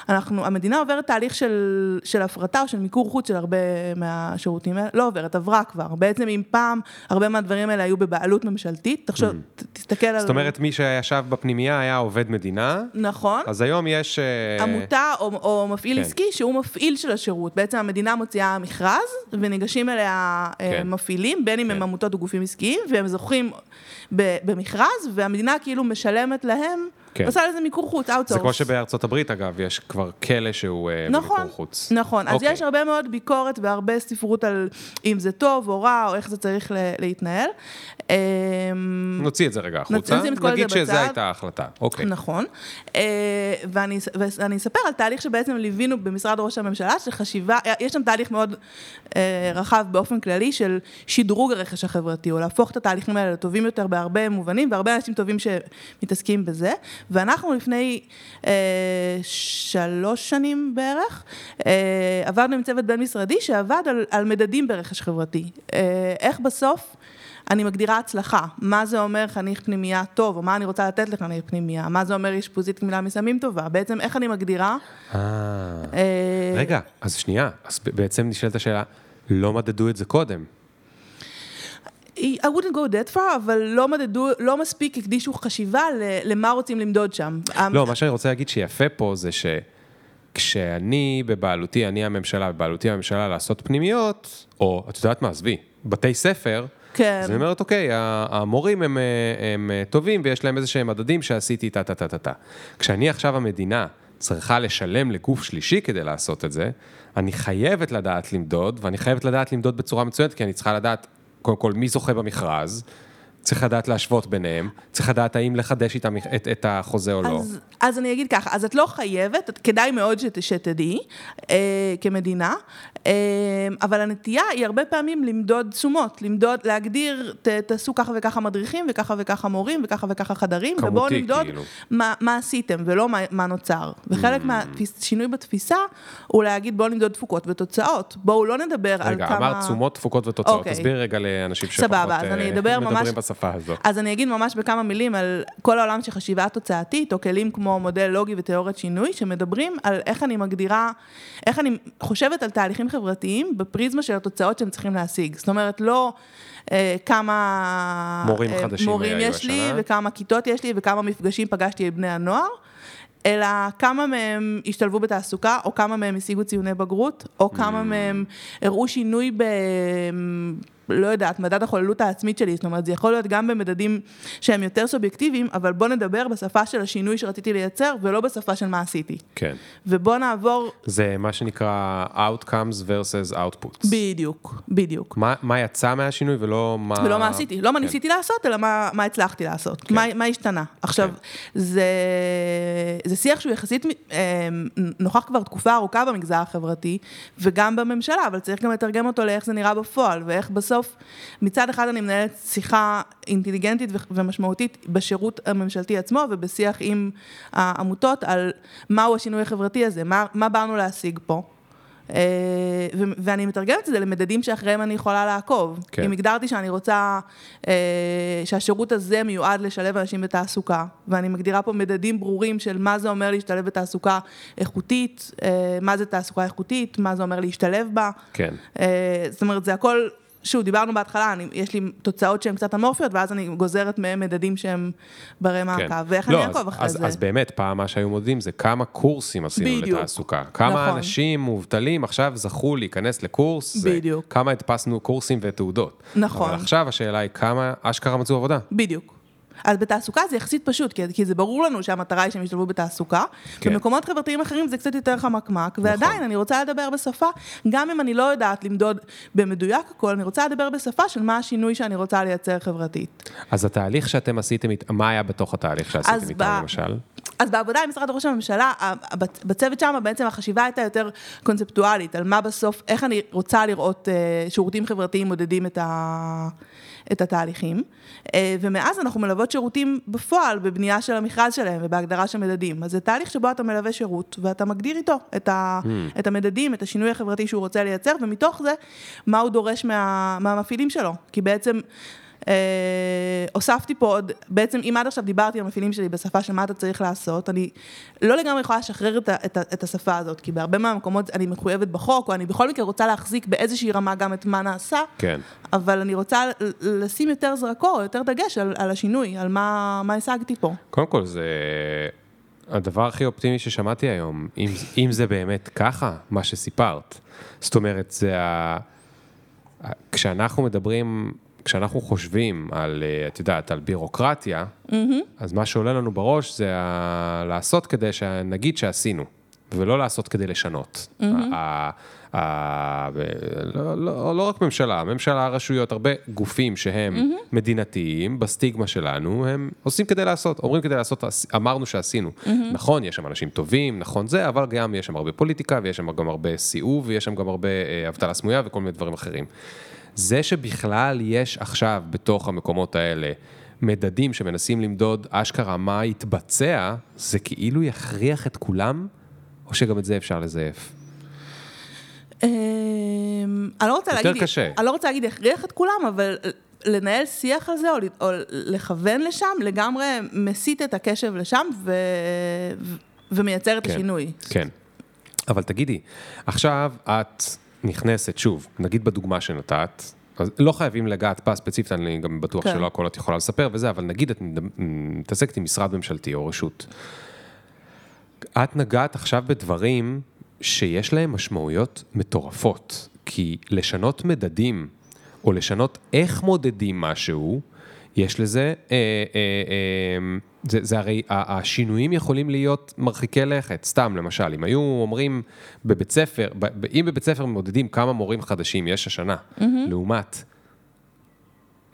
ואנחנו, המדינה עוברת תהליך של, של הפרטה או של מיקור חוץ של הרבה מהשירותים האלה, לא עוברת, עברה כבר. בעצם אם פעם הרבה מהדברים האלה היו בבעלות ממשלתית, תחשוב, ת- תסתכל על... זאת אומרת, מי שישב בפנימייה היה עובד מדינה, נכון. אז היום יש... אה, עמותה או, או מפעיל כן. עסקי שהוא מפעיל של השירות. בעצם המדינה מוציאה מכרז וניגשים אליה כן. כן. מפעילים, בין אם כן. הם עמותות או גופים עסקיים, והם זוכים במכרז, והמדינה כאילו משלמת להם כן. עושה לזה מיקור חוץ, אאוטסורס. זה כמו שבארצות הברית, אגב, יש כבר כלא שהוא אה, נכון, במיקור חוץ. נכון. אז אוקיי. יש הרבה מאוד ביקורת והרבה ספרות על אם זה טוב או רע, או איך זה צריך להתנהל. אמ, נוציא את זה רגע החוצה, נגיד שזו. הייתה ההחלטה. אוקיי. נכון. אה, ואני, ואני אספר על תהליך שבעצם ליווינו במשרד ראש הממשלה, של חשיבה, יש שם תהליך מאוד אה, רחב באופן כללי של שדרוג הרכש החברתי, או להפוך את התהליכים האלה לטובים יותר בהרבה מובנים, והרבה אנשים טובים שמתעסקים בזה. ואנחנו לפני אה, שלוש שנים בערך, אה, עבדנו עם צוות בין-משרדי שעבד על, על מדדים ברכש חברתי. אה, איך בסוף... אני מגדירה הצלחה, מה זה אומר חניך פנימייה טוב, או מה אני רוצה לתת לחניך פנימייה, מה זה אומר אשפוזית גמילה מסמים טובה, בעצם איך אני מגדירה. אה, אה, רגע, אז שנייה, אז בעצם נשאלת השאלה, לא מדדו את זה קודם. I wouldn't go that far, אבל לא מדדו, לא מספיק הקדישו חשיבה למה רוצים למדוד שם. לא, מה שאני רוצה להגיד שיפה פה זה שכשאני בבעלותי, אני הממשלה, בבעלותי הממשלה לעשות פנימיות, או את יודעת מה, עזבי, בתי ספר, כן. אז אני אומרת, אוקיי, המורים הם, אה, הם אה, טובים ויש להם איזה שהם מדדים שעשיתי טה טה טה טה טה. כשאני עכשיו המדינה צריכה לשלם לגוף שלישי כדי לעשות את זה, אני חייבת לדעת למדוד, ואני חייבת לדעת למדוד בצורה מצוינת, כי אני צריכה לדעת, קודם כל, מי זוכה במכרז, צריך לדעת להשוות ביניהם, צריך לדעת האם לחדש איתם את, את החוזה או לא. אז, אז אני אגיד ככה, אז את לא חייבת, כדאי מאוד שת, שתדעי, אה, כמדינה, אבל הנטייה היא הרבה פעמים למדוד תשומות, למדוד, להגדיר, ת, תעשו ככה וככה מדריכים, וככה וככה מורים, וככה וככה חדרים, ובואו כמותי, נמדוד כאילו. מה, מה עשיתם ולא מה, מה נוצר. וחלק מהשינוי בתפיסה הוא להגיד בואו נמדוד תפוקות ותוצאות, בואו לא נדבר על רגע, כמה... אמרת תשומות, תפוקות ותוצאות, אוקיי. תסבירי רגע לאנשים שפחות סבבה, אז אה, אני אדבר ממש- מדברים בשפה הזו. אז אני אגיד ממש בכמה מילים על כל העולם של חשיבה תוצאתית, או כלים כמו מודל לוגי ותיאוריית שינוי, שמדברים על איך אני מגדירה, איך אני חושבת על תהליכים חברתיים בפריזמה של התוצאות שהם צריכים להשיג. זאת אומרת, לא אה, כמה... מורים אה, חדשים מורים יש לי, השנה. וכמה כיתות יש לי, וכמה מפגשים פגשתי את בני הנוער. אלא כמה מהם השתלבו בתעסוקה, או כמה מהם השיגו ציוני בגרות, או כמה מהם הראו שינוי ב... לא יודעת, מדד החוללות העצמית שלי, זאת אומרת, זה יכול להיות גם במדדים שהם יותר סובייקטיביים, אבל בוא נדבר בשפה של השינוי שרציתי לייצר, ולא בשפה של מה עשיתי. כן. ובוא נעבור, זה מה שנקרא Outcomes versus Outputs. בדיוק, בדיוק. מה, מה יצא מהשינוי ולא מה... ולא מה עשיתי, לא מה כן. ניסיתי לעשות, אלא מה, מה הצלחתי לעשות, כן. מה, מה השתנה. עכשיו, כן. זה, זה שיח שהוא יחסית אה, נוכח כבר תקופה ארוכה במגזר החברתי, וגם בממשלה, אבל צריך גם לתרגם אותו לאיך זה נראה בפועל, ואיך בסוף, מצד אחד אני מנהלת שיחה אינטליגנטית ומשמעותית בשירות הממשלתי עצמו, ובשיח עם העמותות על מהו השינוי החברתי הזה, מה, מה באנו להשיג פה. אה, ו- ואני מתרגמת את זה למדדים שאחריהם אני יכולה לעקוב. כן. אם הגדרתי שאני רוצה אה, שהשירות הזה מיועד לשלב אנשים בתעסוקה, ואני מגדירה פה מדדים ברורים של מה זה אומר להשתלב בתעסוקה איכותית, אה, מה זה תעסוקה איכותית, מה זה אומר להשתלב בה. כן. אה, זאת אומרת, זה הכל, שוב, דיברנו בהתחלה, אני, יש לי תוצאות שהן קצת אמורפיות, ואז אני גוזרת מהם מדדים שהם ברי מעקב, ואיך לא, אני אעקוב אחרי אז, זה. אז באמת, פעם מה שהיו מודדים זה כמה קורסים עשינו בדיוק. לתעסוקה. כמה נכון. אנשים מובטלים עכשיו זכו להיכנס לקורס. זה בדיוק. כמה הדפסנו קורסים ותעודות. נכון. אבל עכשיו השאלה היא כמה אשכרה מצאו עבודה. בדיוק. אז בתעסוקה זה יחסית פשוט, כי, כי זה ברור לנו שהמטרה היא שהם ישתלבו בתעסוקה. כן. במקומות חברתיים אחרים זה קצת יותר חמקמק, ועדיין נכון. אני רוצה לדבר בשפה, גם אם אני לא יודעת למדוד במדויק הכל, אני רוצה לדבר בשפה של מה השינוי שאני רוצה לייצר חברתית. אז התהליך שאתם עשיתם, מה היה בתוך התהליך שעשיתם איתם ב- למשל? אז בעבודה עם משרד ראש הממשלה, בצוות שם בעצם החשיבה הייתה יותר קונספטואלית, על מה בסוף, איך אני רוצה לראות אה, שירותים חברתיים מודדים את, ה, את התהליכים. אה, ומאז אנחנו מלוות שירותים בפועל, בבנייה של המכרז שלהם ובהגדרה של מדדים. אז זה תהליך שבו אתה מלווה שירות, ואתה מגדיר איתו את, ה, Hmm. את המדדים, את השינוי החברתי שהוא רוצה לייצר, ומתוך זה, מה הוא דורש מה, מהמפעילים שלו. כי בעצם... אה, הוספתי פה עוד, בעצם אם עד עכשיו דיברתי על המפעילים שלי בשפה של מה אתה צריך לעשות, אני לא לגמרי יכולה לשחרר את, את, את השפה הזאת, כי בהרבה מהמקומות אני מחויבת בחוק, או אני בכל מקרה רוצה להחזיק באיזושהי רמה גם את מה נעשה, כן. אבל אני רוצה לשים יותר זרקור, יותר דגש על, על השינוי, על מה, מה השגתי פה. קודם כל, זה הדבר הכי אופטימי ששמעתי היום, אם, אם זה באמת ככה, מה שסיפרת. זאת אומרת, זה. ה- כשאנחנו מדברים, כשאנחנו חושבים על, אה, את יודעת, על בירוקרטיה, אז מה שעולה לנו בראש זה ה- לעשות כדי שנגיד שעשינו, ולא לעשות כדי לשנות. ה- ה- לא, לא, לא רק ממשלה, ממשלה, רשויות, הרבה גופים שהם מדינתיים, בסטיגמה שלנו, הם עושים כדי לעשות, אומרים כדי לעשות, אמרנו שעשינו. נכון, יש שם אנשים טובים, נכון זה, אבל גם יש שם הרבה פוליטיקה, ויש שם גם הרבה סיאוב, ויש שם גם הרבה אה, אבטלה סמויה וכל מיני דברים אחרים. זה שבכלל יש עכשיו בתוך המקומות האלה מדדים שמנסים למדוד אשכרה מה יתבצע, זה כאילו יכריח את כולם, או שגם את זה אפשר לזייף? אמ, אני לא רוצה יותר להגיד, קשה. אני לא רוצה להגיד יכריח את כולם, אבל לנהל שיח על זה או, לכוון לשם, לגמרי מסיט את הקשב לשם ומייצר את כן, השינוי. כן. אבל תגידי, עכשיו את נכנסת, שוב, נגיד בדוגמה שנתת, אז לא חייבים לגעת בה ספציפית, אני גם בטוח כן. שלא הכל את יכולה לספר וזה, אבל נגיד את מתעסקת עם משרד ממשלתי או רשות. את נגעת עכשיו בדברים שיש להם משמעויות מטורפות, כי לשנות מדדים, או לשנות איך מודדים משהו, יש לזה, אה, אה, אה, זה, זה הרי, השינויים יכולים להיות מרחיקי לכת, סתם למשל, אם היו אומרים בבית ספר, ב- אם בבית ספר מודדים כמה מורים חדשים יש השנה, mm-hmm. לעומת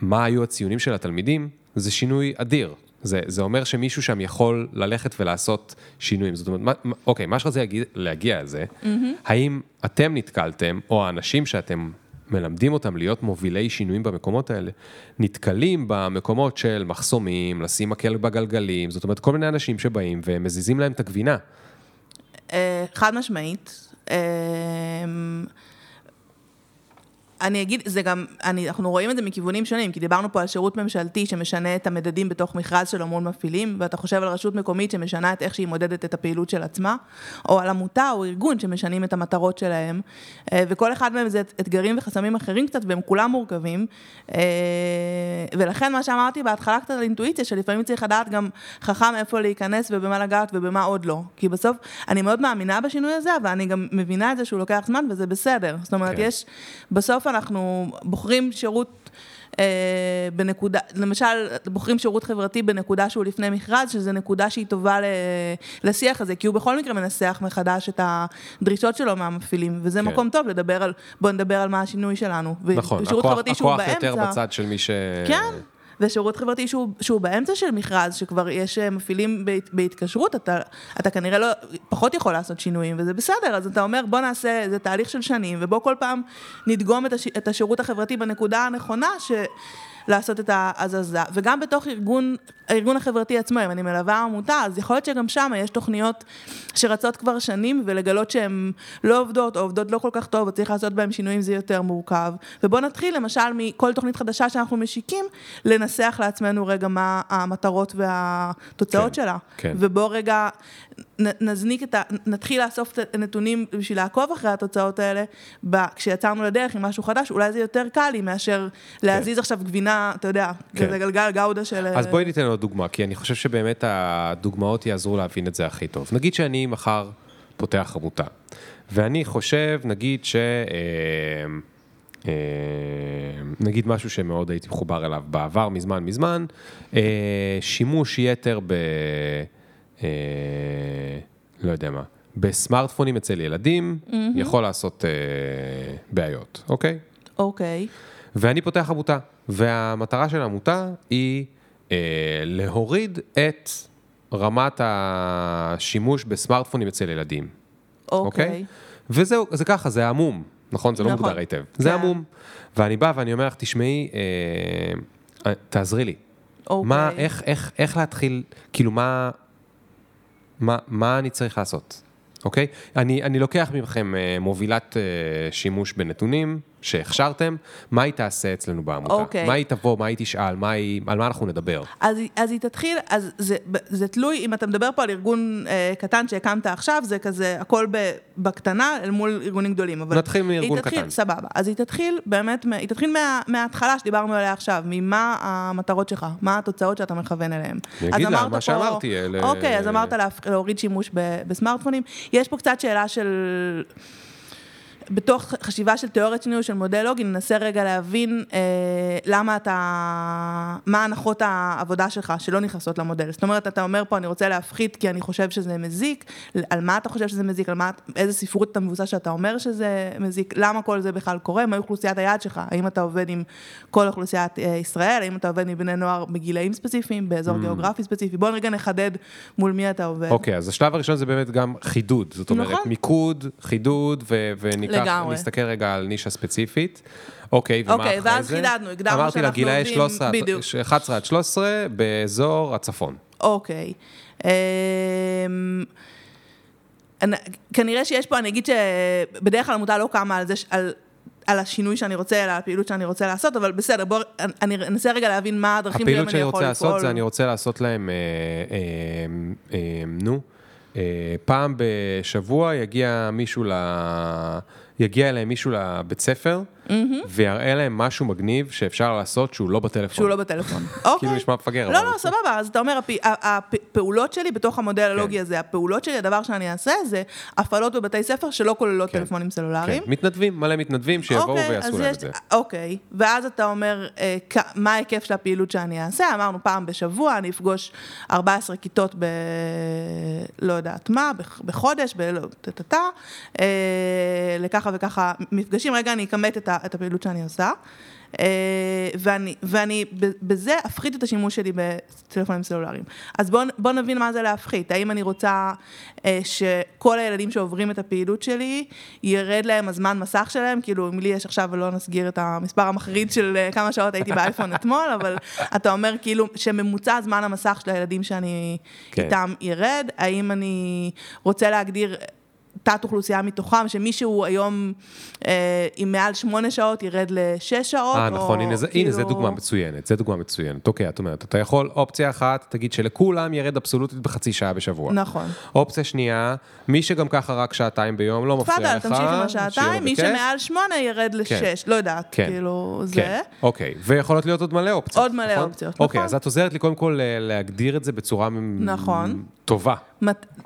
מה היו הציונים של התלמידים, זה שינוי אדיר. זה, זה אומר שמישהו שם יכול ללכת ולעשות שינויים. זאת אומרת, מה, אוקיי, מה שרציתי להגיע, להגיע על זה, mm-hmm. האם אתם נתקלתם, או האנשים שאתם מלמדים אותם להיות מובילי שינויים במקומות האלה, נתקלים במקומות של מחסומים, לשים מקל בגלגלים, זאת אומרת, כל מיני אנשים שבאים ומזיזים להם את הגבינה. אה, חד משמעית. אני אגיד, זה גם, אני, אנחנו רואים את זה מכיוונים שונים, כי דיברנו פה על שירות ממשלתי שמשנה את המדדים בתוך מכרז שלו מול מפעילים, ואתה חושב על רשות מקומית שמשנה את איך שהיא מודדת את הפעילות של עצמה, או על עמותה או ארגון שמשנים את המטרות שלהם, אה, וכל אחד מהם זה אתגרים וחסמים אחרים קצת, והם כולם מורכבים. אה, ולכן מה שאמרתי בהתחלה קצת על אינטואיציה, שלפעמים צריך לדעת גם חכם איפה להיכנס ובמה לגעת ובמה עוד לא. כי בסוף, אני מאוד מאמינה בשינוי הזה, אבל אני גם מבינה את זה שהוא לוקח זמן, וזה בסדר. זאת אומרת, כן. יש, בסוף אנחנו בוחרים שירות אה, בנקודה, למשל, בוחרים שירות חברתי בנקודה שהוא לפני מכרז, שזו נקודה שהיא טובה ל, לשיח הזה, כי הוא בכל מקרה מנסח מחדש את הדרישות שלו מהמפעילים, וזה כן. מקום טוב לדבר על, בואו נדבר על מה השינוי שלנו. נכון, הכוח, הכוח יותר באמצע- בצד של מי ש... כן, ושירות חברתי שהוא, שהוא באמצע של מכרז, שכבר יש אה, מפעילים בהת, בהתקשרות, אתה, אתה כנראה לא, פחות יכול לעשות שינויים, וזה בסדר, אז אתה אומר, בוא נעשה, זה תהליך של שנים, ובוא כל פעם נדגום את, הש, את השירות החברתי בנקודה הנכונה, ש... לעשות את ההזזה, וגם בתוך ארגון, הארגון החברתי עצמו, אם אני מלווה עמותה, אז יכול להיות שגם שם יש תוכניות שרצות כבר שנים, ולגלות שהן לא עובדות, או עובדות לא כל כך טוב, וצריך לעשות בהן שינויים, זה יותר מורכב. ובואו נתחיל, למשל, מכל תוכנית חדשה שאנחנו משיקים, לנסח לעצמנו רגע מה המטרות והתוצאות כן, שלה. כן. ובואו רגע נ- נזניק את ה... נתחיל לאסוף את הנתונים בשביל לעקוב אחרי התוצאות האלה, ב- כשיצאנו לדרך עם משהו חדש, אולי זה יותר קל לי מאשר להזיז עכשיו גבינה, אתה יודע, כן. כזה גלגל גאודה של... אז בואי ניתן עוד דוגמה, כי אני חושב שבאמת הדוגמאות יעזרו להבין את זה הכי טוב. נגיד שאני מחר פותח עמותה, ואני חושב, נגיד ש... אה, אה, נגיד משהו שמאוד הייתי מחובר אליו בעבר, מזמן מזמן, אה, שימוש יתר ב... אה, לא יודע מה, בסמארטפונים אצל ילדים, יכול לעשות אה, בעיות, אוקיי? אוקיי. ואני פותח עמותה, והמטרה של העמותה היא אה, להוריד את רמת השימוש בסמארטפונים אצל ילדים, אוקיי? אוקיי. וזהו, זה ככה, זה עמום, נכון? זה לא נכון. מוגדר היטב. זה כן. עמום. ואני בא ואני אומר לך, תשמעי, אה, אה, תעזרי לי. אוקיי. מה, איך, איך, איך להתחיל, כאילו, מה, מה, מה אני צריך לעשות, אוקיי? אני, אני לוקח מכם אה, מובילת אה, שימוש בנתונים שהכשרתם, מה היא תעשה אצלנו בעמותה? אוקיי. מה היא תבוא, מה היא תשאל, מה היא, על מה אנחנו נדבר? אז, אז היא תתחיל, אז זה, זה תלוי, אם אתה מדבר פה על ארגון אה, קטן שהקמת עכשיו, זה כזה הכל ב, בקטנה אל מול ארגונים גדולים. אבל נתחיל מארגון תתחיל, קטן. סבבה. אז היא תתחיל באמת, היא תתחיל מה, מההתחלה שדיברנו עליה עכשיו, ממה המטרות שלך, מה התוצאות שאתה מכוון אליהן. אני אגיד לה, מה שאמרתי, אלה- אוקיי, אז אמרת לה, להוריד שימוש ב, בסמארטפונים. יש פה קצת שאלה של... בתוך חשיבה של תיאוריית שינוי של מודל לוגי, ננסה רגע להבין אה, למה אתה, מה הנחות העבודה שלך שלא נכנסות למודל. זאת אומרת, אתה אומר פה, אני רוצה להפחית כי אני חושב שזה מזיק, על מה אתה חושב שזה מזיק, על מה, איזה ספרות אתה מבוסס שאתה אומר שזה מזיק, למה כל זה בכלל קורה, מהי אוכלוסיית היעד שלך, האם אתה עובד עם כל אוכלוסיית אה, ישראל, האם אתה עובד עם בני נוער בגילאים ספציפיים, באזור mm. גיאוגרפי ספציפי, בוא רגע נחדד מול מי אתה עובד. אוקיי, okay, אז השלב הראשון זה באמת גם חידוד, זאת אומרת, נכון. מיקוד, חידוד, ו- וניקח, לגמרי. נסתכל רגע על נישה ספציפית. אוקיי, ומה אוקיי, ואז חידדנו, הגדרנו שאנחנו עובדים... אמרתי לה, גילאי 11 עד 13 באזור הצפון. אוקיי. אמ, כנראה שיש פה, אני אגיד שבדרך כלל עמותה לא קמה על זה, על, על השינוי שאני רוצה, על הפעילות שאני רוצה לעשות, אבל בסדר, בואו, אני אנסה רגע להבין מה הדרכים שלהם אני יכול לפעול. הפעילות שאני רוצה לעשות זה אני רוצה לעשות להם, אה, אה, אה, נו, אה, פעם בשבוע יגיע מישהו ל... יגיע אליהם מישהו לבית ספר, ויראה להם משהו מגניב שאפשר לעשות שהוא לא בטלפון. שהוא לא בטלפון, אוקיי. כאילו נשמע מפגר. לא, לא, סבבה, אז אתה אומר, הפעולות שלי בתוך המודל הלוגי כן. הזה, הפעולות שלי, הדבר שאני אעשה זה הפעלות בבתי ספר שלא כוללות כן. טלפונים סלולריים. כן, מתנדבים, מלא מתנדבים שיבואו אוקיי, ויעשו להם את זה. אוקיי, ואז אתה אומר, אה, מה ההיקף של הפעילות שאני אעשה, אמרנו פעם בשבוע, אני אפגוש 14 כיתות ב... לא יודעת מה, בחודש, ב... אה, לככה וככה מפגשים, רגע אני אכמת את את הפעילות שאני עושה. אה, ואני, ואני בזה אפחית את השימוש שלי בטלפונים סלולריים. אז בואו בוא נבין מה זה להפחית. האם אני רוצה אה, שכל הילדים שעוברים את הפעילות שלי, ירד להם הזמן מסך שלהם? כאילו, אם לי יש עכשיו, ולא נסגיר את המספר המחריד של אה, כמה שעות הייתי באייפון אתמול, אבל אתה אומר כאילו שממוצע זמן המסך של הילדים שאני כן. איתם ירד. האם אני רוצה להגדיר... תת אוכלוסייה מתוכם, שמישהו היום אה, עם מעל שמונה שעות ירד לשש שעות. אה, נכון, הנה, זה, כאילו... הנה, זה דוגמה מצוינת, זה דוגמה מצוינת. אוקיי, את אומרת, אתה יכול, אופציה אחת, תגיד שלכולם ירד אבסולוטית בחצי שעה בשבוע. נכון. אופציה שנייה, מי שגם ככה רק שעתיים ביום, לא מפריע לך. תפאדל, תמשיך עם השעתיים, מי שמעל שמונה ירד לשש, כן. לא יודעת, כן. כאילו, כן. זה. אוקיי, ויכולות להיות עוד מלא אופציות. עוד מלא נכון? אופציות, אוקיי, נכון. אז את עוזרת לי קודם כל להגדיר את זה בצורה נכון. טובה.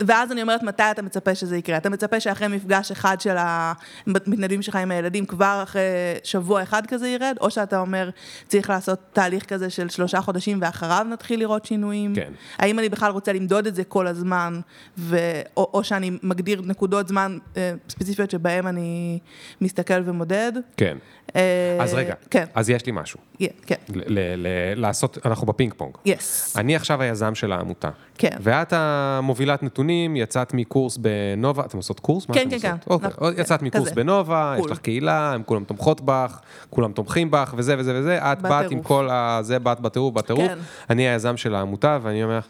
ואז אני אומרת, מתי אתה מצפה שזה יקרה? אתה מצפה שאחרי מפגש אחד של המתנדבים שלך עם הילדים, כבר אחרי שבוע אחד כזה ירד? או שאתה אומר, צריך לעשות תהליך כזה של שלושה חודשים ואחריו נתחיל לראות שינויים? כן. האם אני בכלל רוצה למדוד את זה כל הזמן, ו... או, או שאני מגדיר נקודות זמן אה, ספציפיות שבהן אני מסתכל ומודד? כן. אה, אז רגע, כן. אז יש לי משהו. Yeah, כן. לעשות, אנחנו בפינג פונג. Yes. Yes. אני עכשיו היזם של העמותה. כן. ואת המובילת נתונים, יצאת מקורס בנובה, אתם עושות קורס? כן, כן, כן. אוקיי, נכון, יצאת כן, מקורס כזה. בנובה, יש לך קהילה, הם כולם תומכות בך, כולם תומכים בך, וזה וזה וזה, את באת עם כל ה... זה, באת בטירוף, בטירוף. כן. אני היזם של העמותה, ואני אומר,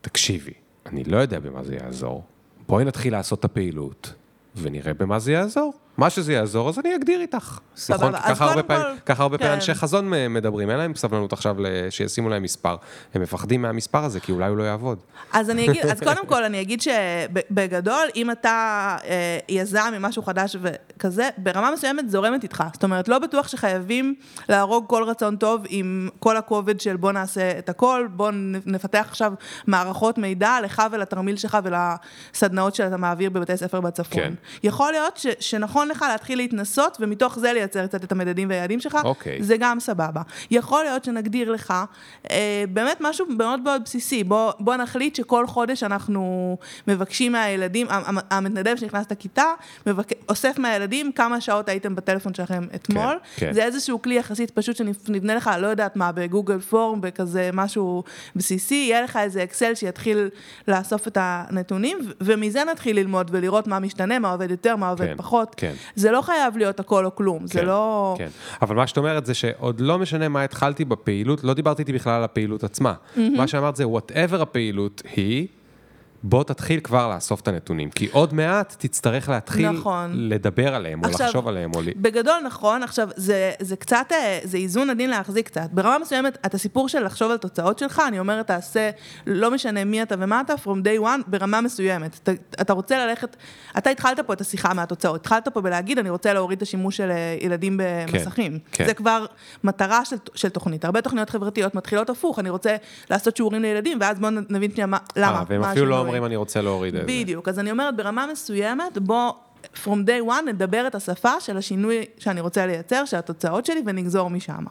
תקשיבי, אני לא יודע במה זה יעזור. בואי נתחיל לעשות את הפעילות, ונראה במה זה יעזור. מה שזה יעזור, אז אני אגדיר איתך. סבבה, נכון? אז קודם כל... ככה הרבה פעמים כן. אנשי חזון מדברים, אין להם סבלנות עכשיו שישימו להם מספר. הם מפחדים מהמספר הזה, כי אולי הוא לא יעבוד. אז אני אגיד, אז קודם כל אני אגיד שבגדול, אם אתה אה, יזם עם משהו חדש וכזה, ברמה מסוימת זורמת איתך. זאת אומרת, לא בטוח שחייבים להרוג כל רצון טוב עם כל הכובד של בוא נעשה את הכל, בוא נפתח עכשיו מערכות מידע לך ולתרמיל שלך ולסדנאות שאתה מעביר בבתי ספר בצפון. כן. יכול להיות ש, שנכון לך להתחיל להתנסות, ומתוך זה לייצר קצת את המדדים והיעדים שלך, אוקיי. זה גם סבבה. יכול להיות שנגדיר לך אה, באמת משהו מאוד מאוד בסיסי, בוא, בוא נחליט שכל חודש אנחנו מבקשים מהילדים, המתנדב שנכנס לכיתה, מבק... אוסף מהילדים כמה שעות הייתם בטלפון שלכם אתמול. כן, כן. זה איזשהו כלי יחסית פשוט שנבנה לך, לא יודעת מה, בגוגל פורם, בכזה משהו בסיסי, יהיה לך איזה אקסל שיתחיל לאסוף את הנתונים, ומזה נתחיל ללמוד ולראות מה משתנה, מה עובד יותר, מה עובד כן, פחות. כן. זה לא חייב להיות הכל או כלום, כן, זה לא... כן, אבל מה שאת אומרת זה שעוד לא משנה מה התחלתי בפעילות, לא דיברתי איתי בכלל על הפעילות עצמה. Mm-hmm. מה שאמרת זה, whatever הפעילות היא, בוא תתחיל כבר לאסוף את הנתונים, כי עוד מעט תצטרך להתחיל נכון. לדבר עליהם, או עכשיו, לחשוב עליהם. או... בגדול נכון, עכשיו, זה, זה קצת, אה, זה איזון עדין להחזיק קצת. ברמה מסוימת, את הסיפור של לחשוב על תוצאות שלך, אני אומרת, תעשה, לא משנה מי אתה ומה אתה, from day one, ברמה מסוימת. אתה, אתה רוצה ללכת, אתה התחלת פה את השיחה מהתוצאות, התחלת פה בלהגיד, אני רוצה להוריד את השימוש של אה, ילדים במסכים. כן, כן. זה כבר מטרה של, של תוכנית. הרבה תוכניות חברתיות מתחילות הפוך, אני רוצה לעשות שיעורים לילדים, ואז בואו נבין שנייה למה. 아, לא אומרים אני רוצה להוריד את זה. בדיוק, אז אני אומרת, ברמה מסוימת, בוא from day one נדבר את השפה של השינוי שאני רוצה לייצר, של התוצאות שלי, ונגזור משם.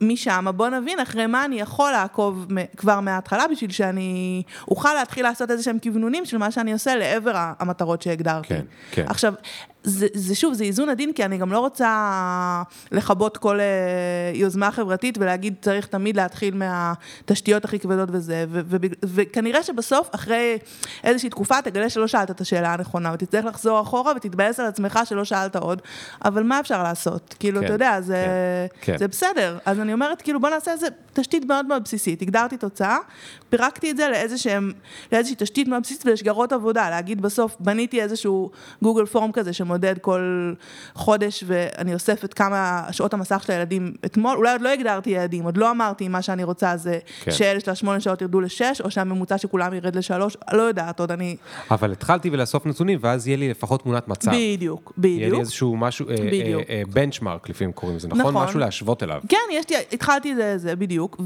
משם בוא נבין אחרי מה אני יכול לעקוב כבר מההתחלה בשביל שאני אוכל להתחיל לעשות איזה שהם כוונונים של מה שאני עושה לעבר המטרות שהגדרתי. כן, כן. עכשיו, זה, זה שוב, זה איזון עדין, כי אני גם לא רוצה לכבות כל uh, יוזמה חברתית ולהגיד צריך תמיד להתחיל מהתשתיות הכי כבדות וזה, ו, ו, ו, וכנראה שבסוף, אחרי איזושהי תקופה, תגלה שלא שאלת את השאלה הנכונה, ותצטרך לחזור אחורה ותתבאס על עצמך שלא שאלת עוד, אבל מה אפשר לעשות? כאילו, כן, אתה יודע, זה, כן, כן. זה בסדר. אז אני אומרת, כאילו, בוא נעשה איזה תשתית מאוד מאוד בסיסית. הגדרתי תוצאה, פירקתי את זה לאיזושהי תשתית מאוד בסיסית ולשגרות עבודה, להגיד בסוף, בניתי איזשהו גוגל פורם כזה שמודד כל חודש ואני אוספת כמה שעות המסך של הילדים אתמול, אולי עוד לא הגדרתי יעדים, עוד לא אמרתי מה שאני רוצה זה כן. שאלה של השמונה שעות ירדו לשש, או שהממוצע של כולם ירד לשלוש, לא יודעת עוד, אני... אבל התחלתי ולאסוף נתונים, ואז יהיה לי לפחות תמונת מצב. בדיוק, יהיה לי בדיוק. איזשהו משהו, בדיוק. בנצ'מארק לפעמים קוראים לזה, נכון? נכון. משהו להשוות אליו. כן, יש לי, התחלתי זה, זה בדיוק,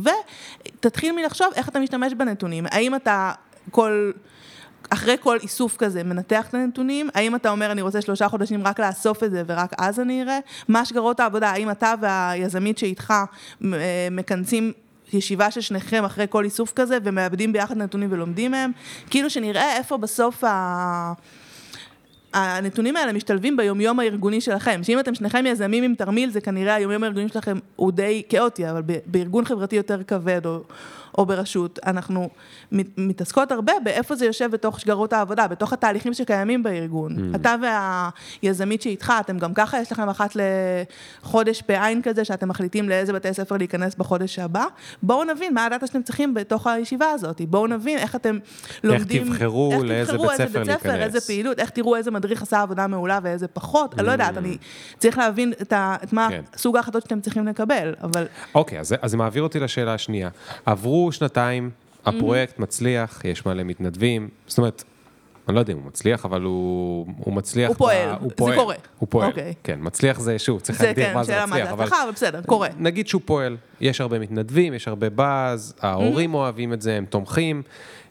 ותתחיל מלחשוב איך אתה משתמש בנתונים, האם אתה כל... אחרי כל איסוף כזה, מנתח את הנתונים? האם אתה אומר, אני רוצה שלושה חודשים רק לאסוף את זה ורק אז אני אראה? מה שגרות העבודה? האם אתה והיזמית שאיתך אה, מכנסים ישיבה של שניכם אחרי כל איסוף כזה ומאבדים ביחד נתונים ולומדים מהם? כאילו שנראה איפה בסוף ה... הנתונים האלה משתלבים ביומיום הארגוני שלכם, שאם אתם שניכם יזמים עם תרמיל, זה כנראה היומיום הארגוני שלכם הוא די כאוטי, אבל בארגון חברתי יותר כבד או, או ברשות, אנחנו מת- מתעסקות הרבה באיפה זה יושב בתוך שגרות העבודה, בתוך התהליכים שקיימים בארגון. Mm. אתה והיזמית שאיתך, אתם גם ככה, יש לכם אחת לחודש בעין כזה, שאתם מחליטים לאיזה בתי ספר להיכנס בחודש הבא. בואו נבין מה הדאטה שאתם צריכים בתוך הישיבה הזאת. בואו נבין איך אתם לומדים... תבחרו איך לאיזה תבחרו בית איזה ספר בית ספר, להיכנס. איזה פעילות, איך תראו איזה מדריך עשה עבודה מעולה ואיזה פחות, אני לא יודעת, אני צריך להבין את, ה, את מה כן. סוג ההחלטות שאתם צריכים לקבל, אבל אוקיי, אז, אז זה מעביר אותי לשאלה השנייה. עברו שנתיים, הפרויקט מצליח, יש מלא מתנדבים, זאת אומרת, אני לא יודע אם הוא מצליח, אבל הוא, הוא מצליח... הוא פועל, הוא זה פועל, קורה. הוא פועל, אוקיי. כן, מצליח זה, שוב, צריך זה להגדיר כן, מה זה שאלה מה מצליח, זה. הצלחה, אבל בסדר, קורה. נגיד שהוא פועל, יש הרבה מתנדבים, יש הרבה באז, ההורים אוהבים את זה, הם תומכים.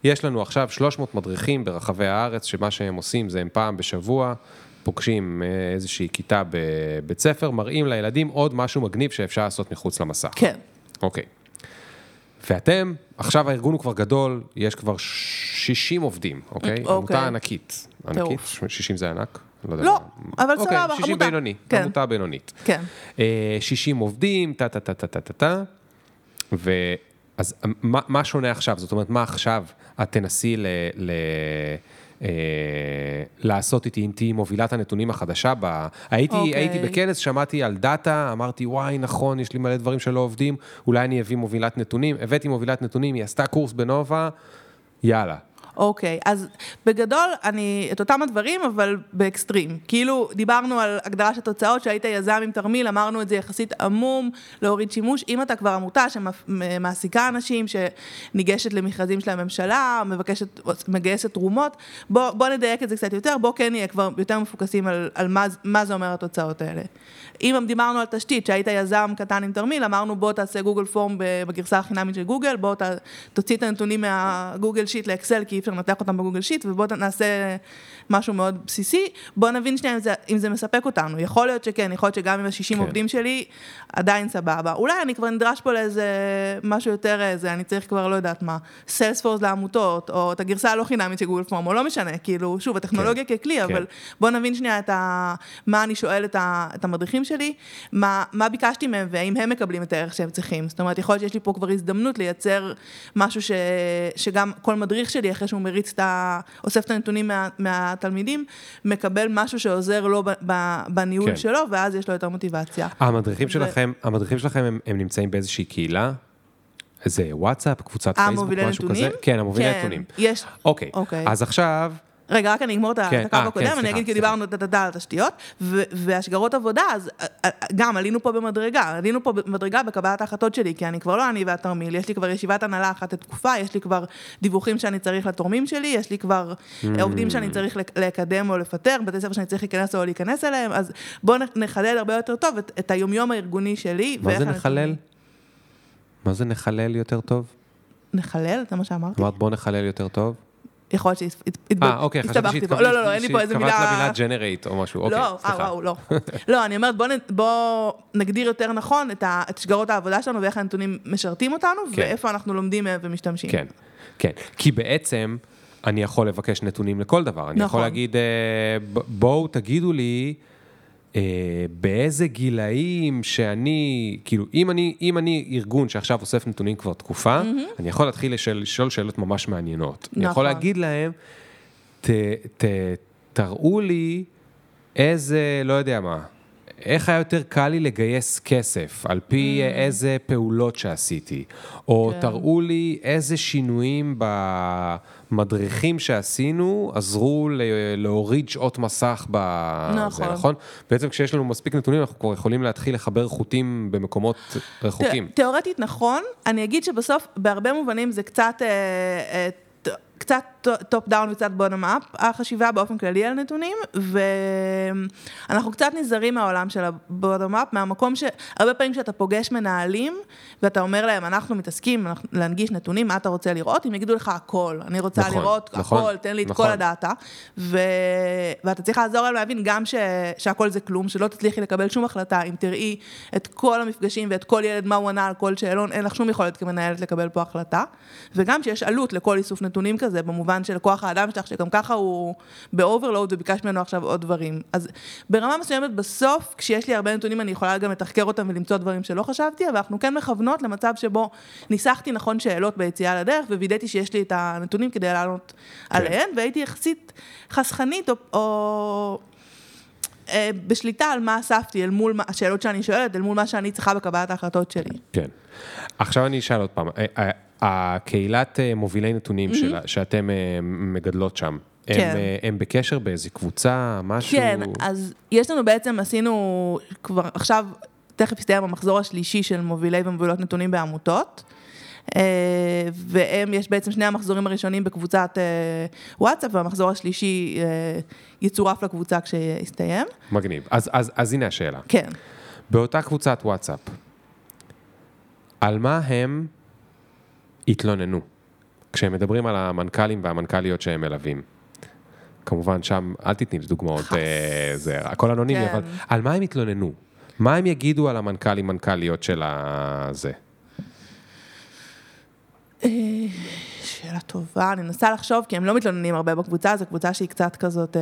יש לנו עכשיו 300 מדריכים ברחבי הארץ, שמה שהם עושים זה הם פעם בשבוע פוגשים אה, איזושהי כיתה בבית ספר, מראים לילדים עוד משהו מגניב שאפשר לעשות מחוץ למסך. כן. אוקיי. ואתם, עכשיו הארגון הוא כבר גדול, יש כבר 60 עובדים, אוקיי? אוקיי. עמותה ענקית. ענקית? טירוף. 60 זה ענק? לא יודע. לא, מה. אבל אוקיי, סבבה, 60 עמותה. בינוני, כן. עמותה בינונית. כן. אה, 60 עובדים, טה טה טה טה טה טה טה, ואז מה, מה שונה עכשיו? זאת אומרת, מה עכשיו את תנסי ל... ל אה, לעשות איתי, אם תהיי מובילת הנתונים החדשה ב... הייתי, אוקיי. הייתי בכנס, שמעתי על דאטה, אמרתי, וואי, נכון, יש לי מלא דברים שלא עובדים, אולי אני אביא מובילת נתונים, הבאתי מובילת נתונים, היא עשתה קורס בנובה, יאללה. אוקיי, אז בגדול, אני, את אותם הדברים, אבל באקסטרים. כאילו, דיברנו על הגדרה של תוצאות, שהיית יזם עם תרמיל, אמרנו את זה יחסית עמום, להוריד שימוש. אם אתה כבר עמותה שמעסיקה אנשים, שניגשת למכרזים של הממשלה, מבקשת, מגייסת תרומות, בוא, בוא נדייק את זה קצת יותר, בוא כן נהיה כבר יותר מפוקסים על, על מה, מה זה אומר התוצאות האלה. אם דיברנו על תשתית, שהיית יזם קטן עם תרמיל, אמרנו בוא תעשה גוגל form בגרסה החינמית של גוגל, בוא ת, תוציא את הנתונים מהגוגל sheet לאקסל, כי אפשר לנתח אותם בגוגל sheet, ובוא נעשה משהו מאוד בסיסי. בוא נבין שנייה אם זה, אם זה מספק אותנו. יכול להיות שכן, יכול להיות שגם עם ה-60 כן. עובדים שלי, עדיין סבבה. אולי אני כבר נדרש פה לאיזה משהו יותר איזה, אני צריך כבר לא יודעת מה, סיילספורס לעמותות, או את הגרסה הלא חינמית של גוגל form, או לא משנה, כאילו, שוב, הטכנולוגיה כן, ככלי, כן. אבל בוא נבין שנייה את ה... מה אני שואל את, ה... את המדריכים שלי, מה, מה ביקשתי מהם והאם הם מקבלים את הערך שהם צריכים. זאת אומרת, יכול להיות שיש לי פה כבר הזדמנות לייצר משהו ש... שגם כל מדריך שלי, אחרי שהוא מריץ את ה... אוסף את הנתונים מה... מהתלמידים, מקבל משהו שעוזר לו ב... ב... בניהול כן. שלו, ואז יש לו יותר מוטיבציה. המדריכים ו- שלכם, המדריכים שלכם הם, הם נמצאים באיזושהי קהילה? איזה וואטסאפ, קבוצת פייסבוק, המובילי משהו נתונים? כזה? כן, המובילי כן, נתונים. יש. אוקיי, אוקיי. אז עכשיו, רגע, רק אני אגמור את ה- כן, את הקו אה, כן, הקודם, אני אגיד כי. דיברנו על התשתיות, והשגרות עבודה, אז אה, אה, גם עלינו פה במדרגה, עלינו פה במדרגה בקבלת ההחלטות שלי, כי אני כבר לא אני והתרמיל, יש לי כבר ישיבת הנהלה אחת לתקופה, יש לי כבר דיווחים שאני צריך לתורמים שלי, יש לי כבר Mm. עובדים שאני צריך לק- לקדם או לפטר, בתי ספר שאני צריך להיכנס או להיכנס אליהם, אז בואו נחדד הרבה יותר טוב את, את היומיום הארגוני שלי. מה זה נחלל? מה זה נחלל יותר טוב? נחלל? זה מה שאמרתי? אמרת בוא נחלל יותר טוב? יכול להיות שהסתבכתי אה, אוקיי, חשבתי פה. לא, לא, לא, אין לי פה איזה מילה... שהתכוונת למילה ג'נרייט או משהו, אוקיי, לא, אה, סליחה. וואו, לא. לא, אני אומרת, בוא נ- בוא נגדיר יותר נכון את שגרות העבודה שלנו ואיך הנתונים משרתים אותנו, כן. ואיפה אנחנו לומדים מהם ומשתמשים. כן, כן. כי בעצם אני יכול לבקש נתונים לכל דבר. אני יכול נכון. להגיד, אה, בואו תגידו לי אה, באיזה גילאים שאני, כאילו, אם אני, אם אני ארגון שעכשיו אוסף נתונים כבר תקופה, אני יכול להתחיל לשאול, לשאול שאלות ממש מעניינות. אני יכול נכון. להגיד להם, ת, ת, תראו לי איזה, לא יודע מה, איך היה יותר קל לי לגייס כסף, על פי Mm. איזה פעולות שעשיתי, או כן. תראו לי איזה שינויים במדריכים שעשינו עזרו ל- להוריד שעות מסך ב... נכון. זה, נכון? בעצם כשיש לנו מספיק נתונים, אנחנו כבר יכולים להתחיל לחבר חוטים במקומות רחוקים. ת- תיאורטית נכון, אני אגיד שבסוף, בהרבה מובנים זה קצת, אה, אה, קצת top down וקצת bottom up, החשיבה באופן כללי על נתונים, ואנחנו קצת נזהרים מהעולם של ה bottom up, מהמקום שהרבה פעמים כשאתה פוגש מנהלים, ואתה אומר להם, אנחנו מתעסקים אנחנו- להנגיש נתונים, מה אתה רוצה לראות? הם יגידו לך הכל, אני רוצה נכון, לראות נכון, הכל, תן לי את נכון. כל הדאטה, ו... ואתה צריך לעזור להם להבין גם ש... שהכל זה כלום, שלא תצליחי לקבל שום החלטה, אם תראי את כל המפגשים ואת כל ילד, מה הוא ענה על כל שאלון, אין לך שום יכולת כמנהלת לקבל פה החלטה, וגם שיש עלות לכל איסוף נתונים כזה, במובן של כוח האדם שלך, שגם ככה הוא ב overload וביקש ממנו עכשיו עוד דברים. אז ברמה מסוימת בסוף, כשיש לי הרבה נתונים, אני יכולה גם לתחקר אותם ולמצוא דברים שלא חשבתי, אבל אנחנו כן מכוונות למצב שבו ניסחתי נכון שאלות ביציאה לדרך, ווידאתי שיש לי את הנתונים כדי לענות עליהן, והייתי יחסית חסכנית או... או... אה, בשליטה על מה אספתי, אל מול השאלות שאני שואלת, אל מול מה שאני צריכה בקבלת ההחלטות שלי. כן. עכשיו אני אשאל עוד פעם, אה, אה, הקהילת אה, מובילי נתונים של- שאתם אה, מגדלות שם, הם, כן. אה, הם בקשר באיזה קבוצה, משהו? כן, אז יש לנו בעצם, עשינו כבר עכשיו, תכף יסתיים המחזור השלישי של מובילי ומובילות נתונים בעמותות. והם, יש בעצם שני המחזורים הראשונים בקבוצת וואטסאפ, והמחזור השלישי יצורף לקבוצה כשיסתיים. מגניב. אז, אז, אז הנה השאלה. כן. באותה קבוצת וואטסאפ, על מה הם התלוננו כשהם מדברים על המנכ"לים והמנכ"ליות שהם מלווים? כמובן שם, אל תתני לי דוגמאות. אה, זה הכל אנונימי, כן. אבל על מה הם התלוננו? מה הם יגידו על המנכ"לים, מנכ"ליות של הזה? אה, שאלה טובה, אני מנסה לחשוב, כי הם לא מתלוננים הרבה בקבוצה, זו קבוצה שהיא קצת כזאת... אה,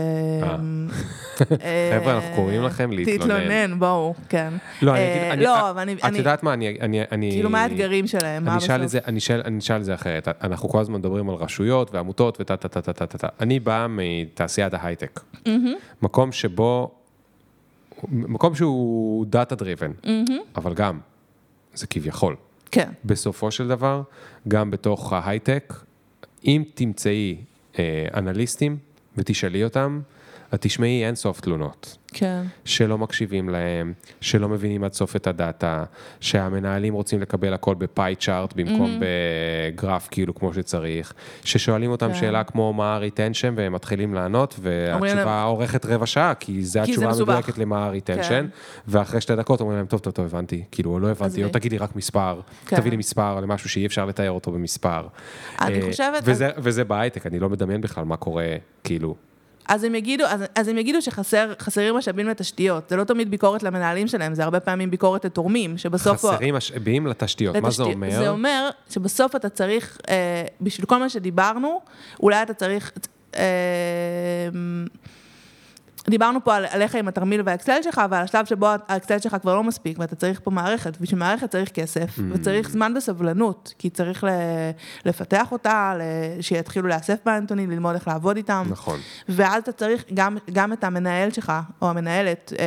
אה, חבר'ה, אנחנו קוראים לכם להתלונן. תתלונן, בואו, כן. לא, אני אה, אגיד, לא, אבל אני... את יודעת מה, אני, כאילו, מה האתגרים שלהם? אני אשאל את? זה, אני אשאל, אני אשאל את זה אחרת. אנחנו כל הזמן מדברים על רשויות ועמותות וטה טה טה טה טה טה טה. אני בא מתעשיית ההייטק. מקום שבו, מקום שהוא דאטה driven, אבל גם, זה כביכול. כן. בסופו של דבר, גם בתוך ההייטק, אם תמצאי אה, אנליסטים ותשאלי אותם, את תשמעי אין סוף תלונות. כן. שלא מקשיבים להם, שלא מבינים עד סוף את הדאטה, שהמנהלים רוצים לקבל הכל בפאי צ'ארט במקום Mm-hmm. בגרף כאילו כמו שצריך, ששואלים אותם כן. שאלה כמו מה ה-retension והם מתחילים לענות והתשובה אורכת רבע שעה, כי זו התשובה. המדויקת למה ה-retension, כן. ואחרי שתי דקות אומרים להם טוב טוב טוב הבנתי, כאילו לא הבנתי. או תגידי רק מספר, כן. תביא לי מספר למשהו שאי אפשר לתאר אותו במספר. אני אה, חושבת- וזה- וזה בהייטק, אני לא מדמיין בכלל מה קורה, כאילו. אז הם יגידו, אז, אז הם יגידו שחסרים משאבים לתשתיות. זה לא תמיד ביקורת למנהלים שלהם, זה הרבה פעמים ביקורת לתורמים, שבסוף... הוא- חסרים משאבים לתשתיות, מה זה. אומר? זה אומר שבסוף אתה צריך, אה, בשביל כל מה שדיברנו, אולי אתה צריך... אה, דיברנו פה על, עליך עם התרמיל והאקסל שלך, ועל השלב שבו האקסל שלך כבר לא מספיק, ואתה צריך פה מערכת. בשביל מערכת צריך כסף, Mm. וצריך זמן וסבלנות, כי צריך ל, לפתח אותה, שיתחילו להיאסף בנתונים, ללמוד איך לעבוד איתם. נכון. ואז אתה צריך גם, גם את המנהל שלך, או המנהלת, אה,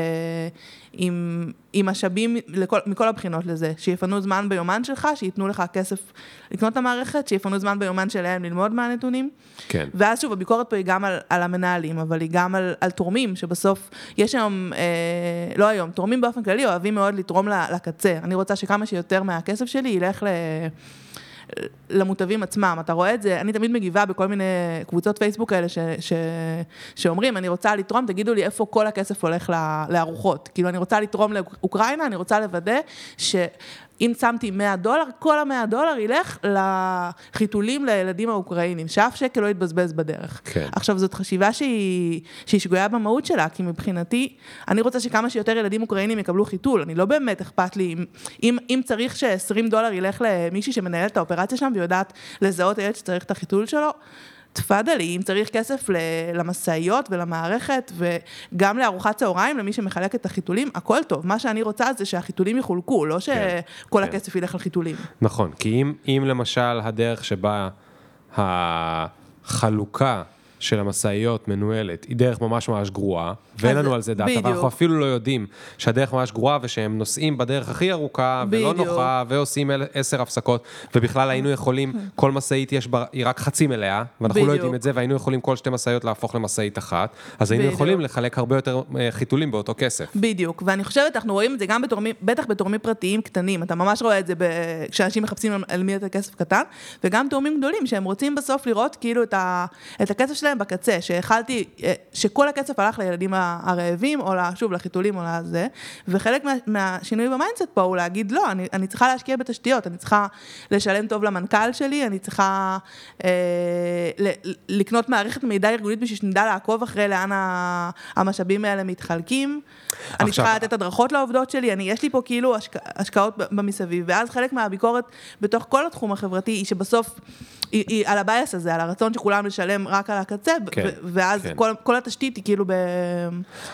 עם, עם משאבים לכל, מכל הבחינות לזה, שיפנו זמן ביומן שלך, שייתנו לך כסף לקנות את המערכת, שיפנו זמן ביומן שלהם ללמוד מהנתונים. כן. ואז שוב, הביקורת פה היא גם על, על המנהלים, אבל היא גם על, על תורמים, שבסוף, יש היום, אה, לא היום, תורמים באופן כללי אוהבים מאוד לתרום לקצה. אני רוצה שכמה שיותר מהכסף שלי ילך ל... למוטבים עצמם, אתה רואה את זה, אני תמיד מגיבה בכל מיני קבוצות פייסבוק כאלה ש, ש, שאומרים, אני רוצה לתרום, תגידו לי איפה כל הכסף הולך לארוחות. כאילו, אני רוצה לתרום לאוקראינה, אני רוצה לוודא אם שמתי 100 דולר, כל ה-100 דולר ילך לחיתולים לילדים האוקראינים, שאף שקל לא יתבזבז בדרך. כן. עכשיו, זאת חשיבה שהיא, שהיא שגויה במהות שלה, כי מבחינתי, אני רוצה שכמה שיותר ילדים אוקראינים יקבלו חיתול, אני לא באמת אכפת לי, אם, אם, אם צריך ש-20 דולר ילך למישהי שמנהלת את האופרציה שם ויודעת לזהות הילד שצריך את החיתול שלו, תפאדלי, אם צריך כסף למשאיות ולמערכת, וגם לארוחת צהריים, למי שמחלק את החיתולים, הכל טוב. מה שאני רוצה זה שהחיתולים יחולקו, לא שכל כן. הכסף ילך לחיתולים. נכון, כי אם, אם למשל הדרך שבה החלוקה של המשאיות מנוהלת היא דרך ממש ממש גרועה, ואין לנו על זה דאטה, בדיוק. ואנחנו אפילו לא יודעים שהדרך ממש גרועה ושהם נוסעים בדרך הכי ארוכה ולא בדיוק. נוחה, ועושים עשר הפסקות, ובכלל היינו יכולים, כל משאית יש בה, היא רק חצי מלאה, ואנחנו לא בדיוק. יודעים את זה, והיינו יכולים כל שתי משאיות להפוך למשאית אחת, אז היינו בדיוק. יכולים לחלק הרבה יותר אה, חיתולים באותו כסף. בדיוק, ואני חושבת, אנחנו רואים את זה גם בתורמים, בטח בתורמים פרטיים קטנים, אתה ממש רואה את זה ב... כשאנשים מחפשים על- על מי לתת כסף קטן, וגם תורמים גדולים, שהם רוצים בסוף לראות כאילו את, ה... את הכסף שלהם בקצה, שהאכלתי, אה, שכל הכסף הלך לילדים הרעבים, או שוב, לחיתולים או לזה, וחלק מה... מהשינוי ב mindset פה הוא להגיד, לא, אני, אני צריכה להשקיע בתשתיות, אני צריכה לשלם טוב למנכ"ל שלי, אני צריכה אה, ל- לקנות מערכת מידע ארגונית בשביל שנדע לעקוב אחרי לאן המשאבים האלה מתחלקים. אני עכשיו- צריכה לתת הדרכות לעובדות שלי, אני, יש לי פה כאילו השק, השקעות במסביב, ואז חלק מהביקורת בתוך כל התחום החברתי היא שבסוף, היא, היא על ה bias הזה, על הרצון של כולם לשלם רק על הקצה, כן, ואז כן. כל, כל התשתית היא כאילו ב...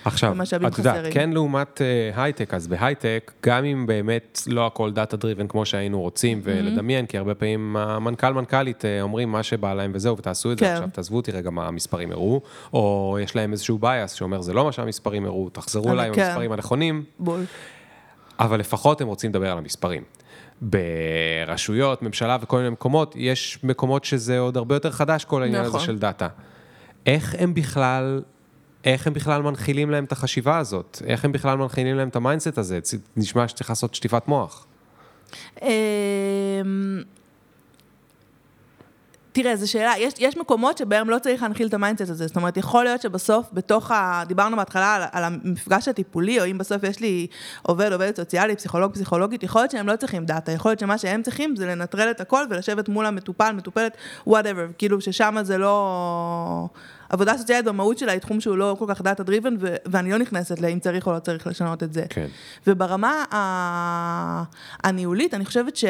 עכשיו, במשאבים את יודעת, חסרים. כן לעומת אה, הייטק, אז בהייטק, גם אם באמת לא הכל דאטה driven כמו שהיינו רוצים ולדמיין, כי הרבה פעמים המנכ"ל, מנכ"לית אה, אומרים מה שבא להם וזהו, ותעשו את זה כן. עכשיו, תעזבו אותי רגע מה המספרים הראו, או יש להם איזשהו bias שאומר זה לא מה שהמספרים הראו, תחזרו אליי עם כן. המספרים הנכונים, בול. אבל לפחות הם רוצים לדבר על המספרים. ברשויות, ממשלה וכל מיני מקומות, יש מקומות שזה עוד הרבה יותר חדש, כל העניין הזה נכון. של data. איך הם בכלל, איך הם בכלל מנחילים להם את החשיבה הזאת? איך הם בכלל מנחילים להם את ה mindset הזה? נשמע שצריך לעשות שטיפת מוח. אמ, תראה, זו שאלה, יש, יש מקומות שבהם לא צריך להנחיל את ה mindset הזה, זאת אומרת, יכול להיות שבסוף, בתוך ה... דיברנו בהתחלה על, על המפגש הטיפולי, או אם בסוף יש לי עובד, עובדת סוציאלית, פסיכולוג, פסיכולוגית, יכול להיות שהם לא צריכים data, יכול להיות שמה שהם צריכים זה לנטרל את הכל ולשבת מול המטופל, מטופלת, whatever, כאילו ששם זה לא... עבודה סוציאלית במהות שלה היא תחום שהוא לא כל כך data driven, ו- ואני לא נכנסת לאם צריך או לא צריך לשנות את זה. כן. וברמה ה- הניהולית, אני חושבת ש...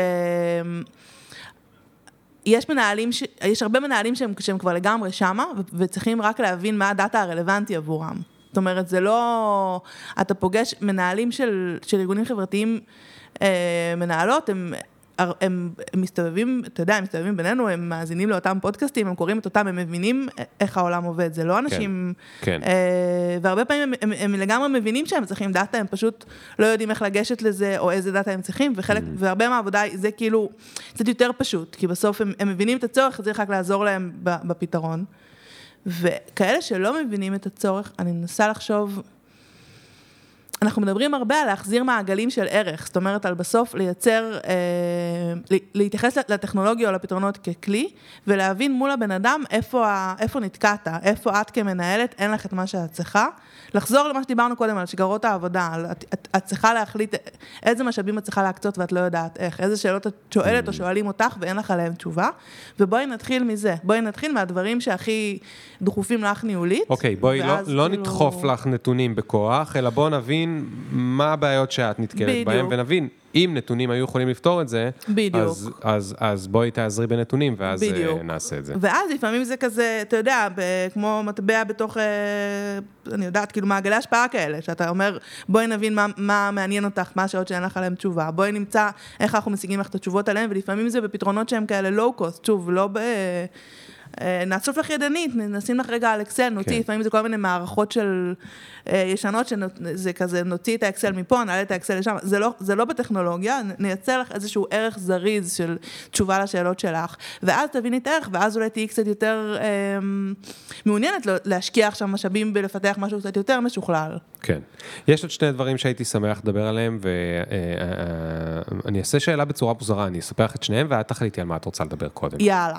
יש מנהלים, ש... יש הרבה מנהלים שהם, שהם כבר לגמרי שמה, וצריכים רק להבין מה הדאטה הרלוונטי עבורם. זאת אומרת, זה לא... אתה פוגש מנהלים של, של ארגונים חברתיים, אה, מנהלות, הם... הם, הם מסתובבים, אתה יודע, הם מסתובבים בינינו, הם מאזינים לאותם פודקאסטים, הם קוראים את אותם, הם מבינים איך העולם עובד, זה לא אנשים... כן. אה, והרבה פעמים הם, הם, הם לגמרי מבינים שהם צריכים דאטה, הם פשוט לא יודעים איך לגשת לזה, או איזה דאטה הם צריכים, וחלק, Mm. והרבה מהעבודה זה כאילו קצת יותר פשוט, כי בסוף הם, הם מבינים את הצורך, צריך רק לעזור להם בפתרון. וכאלה שלא מבינים את הצורך, אני מנסה לחשוב, אנחנו מדברים הרבה על להחזיר מעגלים של ערך, זאת אומרת, על בסוף לייצר, אה, להתייחס לטכנולוגיה או לפתרונות ככלי, ולהבין מול הבן אדם איפה, איפה נתקעת, איפה את כמנהלת, אין לך את מה שאת צריכה. לחזור למה שדיברנו קודם, על שגרות העבודה, על את, את, את צריכה להחליט איזה משאבים את צריכה להקצות ואת לא יודעת איך, איזה שאלות את שואלת או שואלים אותך ואין לך עליהם תשובה, ובואי נתחיל מזה, בואי נתחיל מהדברים שהכי דחופים לך ניהולית. אוקיי, בואי לא, לא כאילו- נדחוף לך נתונים בכוח, אלא בואו נבין מה הבעיות שאת נתקלת בדיוק. בהן, ונבין, אם נתונים היו יכולים לפתור את זה, בדיוק. אז, אז, אז בואי תעזרי בנתונים, ואז אה, בדיוק. נעשה את זה. ואז לפעמים זה כזה, אתה יודע, כמו מטבע בתוך, אה, אני יודעת, כאילו מעגלי השפעה כאלה, שאתה אומר, בואי נבין מה, מה מעניין אותך, מה השעות שאין לך עליהן תשובה, בואי נמצא איך אנחנו משיגים לך את התשובות עליהן, ולפעמים זה בפתרונות שהם כאלה לואו-קוסט, שוב, לא ב... אה, נאסוף לך ידנית, נשים לך רגע על אקסל, נוציא, כן. לפעמים זה כל מיני מערכות של אה, ישנות, שזה כזה, נוציא את האקסל מפה, נעלה את האקסל לשם, זה לא, זה לא בטכנולוגיה, נייצר לך איזשהו ערך זריז של תשובה לשאלות שלך, ואז תביני את הערך, ואז אולי תהיי קצת יותר אה, מעוניינת לא- להשקיע עכשיו משאבים בלפתח משהו קצת יותר משוכלל. כן. יש עוד שני דברים שהייתי שמח לדבר עליהם, ואני אעשה שאלה בצורה מוזרה, אני אספר לך את שניהם, ואת תחליטי על מה את רוצה לדבר קודם. יאללה.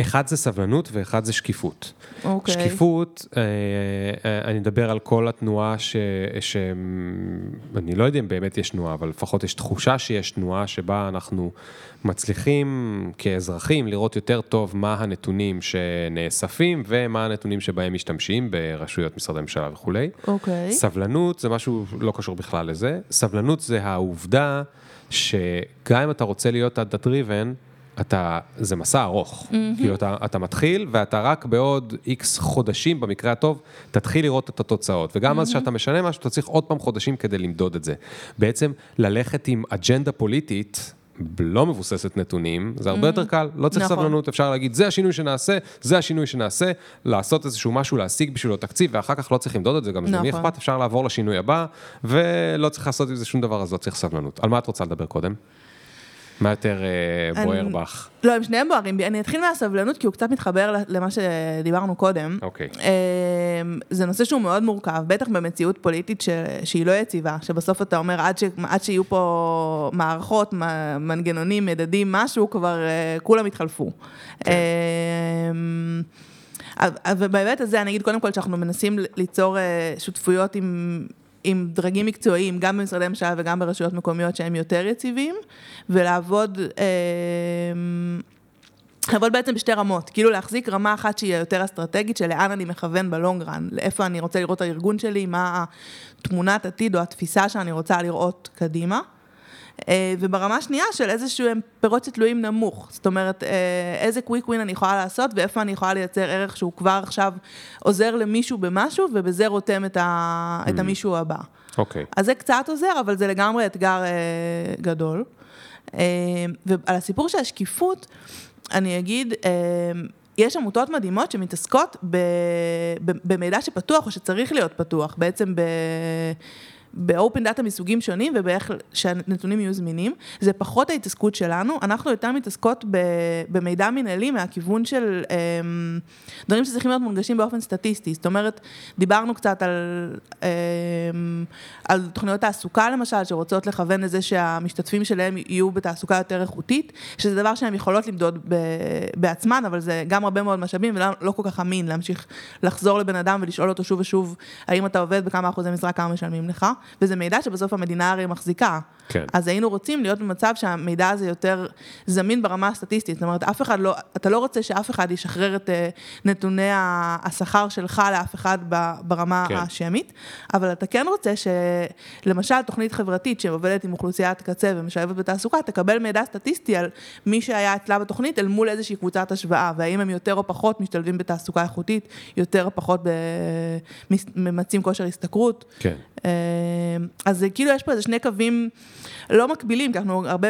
אחד זה סבלנות, סבלנות ואחד זה שקיפות. אוקיי. שקיפות, אה, אה, אני מדבר על כל התנועה ש... ש... אני לא יודע אם באמת יש תנועה, אבל לפחות יש תחושה שיש תנועה שבה אנחנו מצליחים כאזרחים לראות יותר טוב מה הנתונים שנאספים ומה הנתונים שבהם משתמשים ברשויות משרדי הממשלה וכולי. אוקיי. סבלנות זה משהו לא קשור בכלל לזה. סבלנות זה העובדה שגם אם אתה רוצה להיות data driven, אתה, זה מסע ארוך. Mm-hmm. כאילו אתה, אתה מתחיל ואתה רק בעוד איקס חודשים, במקרה הטוב, תתחיל לראות את התוצאות. וגם mm-hmm. אז כשאתה משנה משהו, אתה צריך עוד פעם חודשים כדי למדוד את זה. בעצם ללכת עם אג'נדה פוליטית, לא מבוססת נתונים, זה הרבה יותר קל, לא צריך נכון. סבלנות, אפשר להגיד, זה השינוי שנעשה, זה השינוי שנעשה, לעשות איזשהו משהו, להשיג בשבילו תקציב, ואחר כך לא צריך למדוד את זה, גם למי נכון. אכפת, אפשר לעבור לשינוי הבא, ולא צריך לעשות עם זה שום דבר, אז לא צריך סבלנות. על מה את רוצה לדבר קודם? מה יותר אה, בוער אני- בך? לא, הם שניהם בוערים בי. אני אתחיל מהסבלנות, כי הוא קצת מתחבר למה שדיברנו קודם. אוקיי. אמ, זה נושא שהוא מאוד מורכב, בטח במציאות פוליטית ש... שהיא לא יציבה, שבסוף אתה אומר, עד, ש... עד שיהיו פה מערכות, מנגנונים, מדדים, משהו, כבר אה, כולם התחלפו. כן. אמ, ובהיבט הזה, אני אגיד קודם כל שאנחנו מנסים ליצור אה, שותפויות עם... עם דרגים מקצועיים, גם במשרדי ממשלה וגם ברשויות מקומיות שהם יותר יציבים, ולעבוד אמ, לעבוד בעצם בשתי רמות, כאילו להחזיק רמה אחת שהיא יותר אסטרטגית, של לאן אני מכוון בלונג רן, לאיפה אני רוצה לראות את הארגון שלי, מה התמונת עתיד או התפיסה שאני רוצה לראות קדימה. אה, וברמה שנייה של איזשהו פירות שתלויים נמוך, זאת אומרת, אה, איזה קוויק ווין אני יכולה לעשות ואיפה אני יכולה לייצר ערך שהוא כבר עכשיו עוזר למישהו במשהו ובזה רותם את, ה, את המישהו הבא. אוקיי. אז זה קצת עוזר, אבל זה לגמרי אתגר אה, גדול. אה, ועל הסיפור של השקיפות, אני אגיד, אה, יש עמותות מדהימות שמתעסקות ב, ב, במידע שפתוח או שצריך להיות פתוח, בעצם ב... באופן דאטה מסוגים שונים ובאיך שהנתונים יהיו זמינים. זה פחות ההתעסקות שלנו, אנחנו יותר מתעסקות ב, במידע מנהלי מהכיוון של אמ, דברים שצריכים להיות מונגשים באופן סטטיסטי. זאת אומרת, דיברנו קצת על, אמ, על תוכניות תעסוקה למשל, שרוצות לכוון לזה שהמשתתפים שלהם יהיו בתעסוקה יותר איכותית, שזה דבר שהן יכולות למדוד ב, בעצמן, אבל זה גם הרבה מאוד משאבים ולא לא כל כך אמין להמשיך לחזור לבן אדם ולשאול אותו שוב ושוב, האם אתה עובד, בכמה אחוזי משרה, כמה משלמים לך, וזה מידע שבסוף המדינה הרי מחזיקה. כן. אז היינו רוצים להיות במצב שהמידע הזה יותר זמין ברמה הסטטיסטית. זאת אומרת, אף אחד לא, אתה לא רוצה שאף אחד ישחרר את אה, נתוני השכר שלך לאף אחד ברמה כן. השמית, אבל אתה כן רוצה שלמשל תוכנית חברתית שעובדת עם אוכלוסיית קצה ומשלבת בתעסוקה, תקבל מידע סטטיסטי על מי שהיה אצלה בתוכנית אל מול איזושהי קבוצת השוואה, והאם הם יותר או פחות משתלבים בתעסוקה איכותית, יותר או פחות ממצים כושר השתכרות. כן. אה, אז זה כאילו יש פה איזה שני קווים לא מקבילים, כי אנחנו הרבה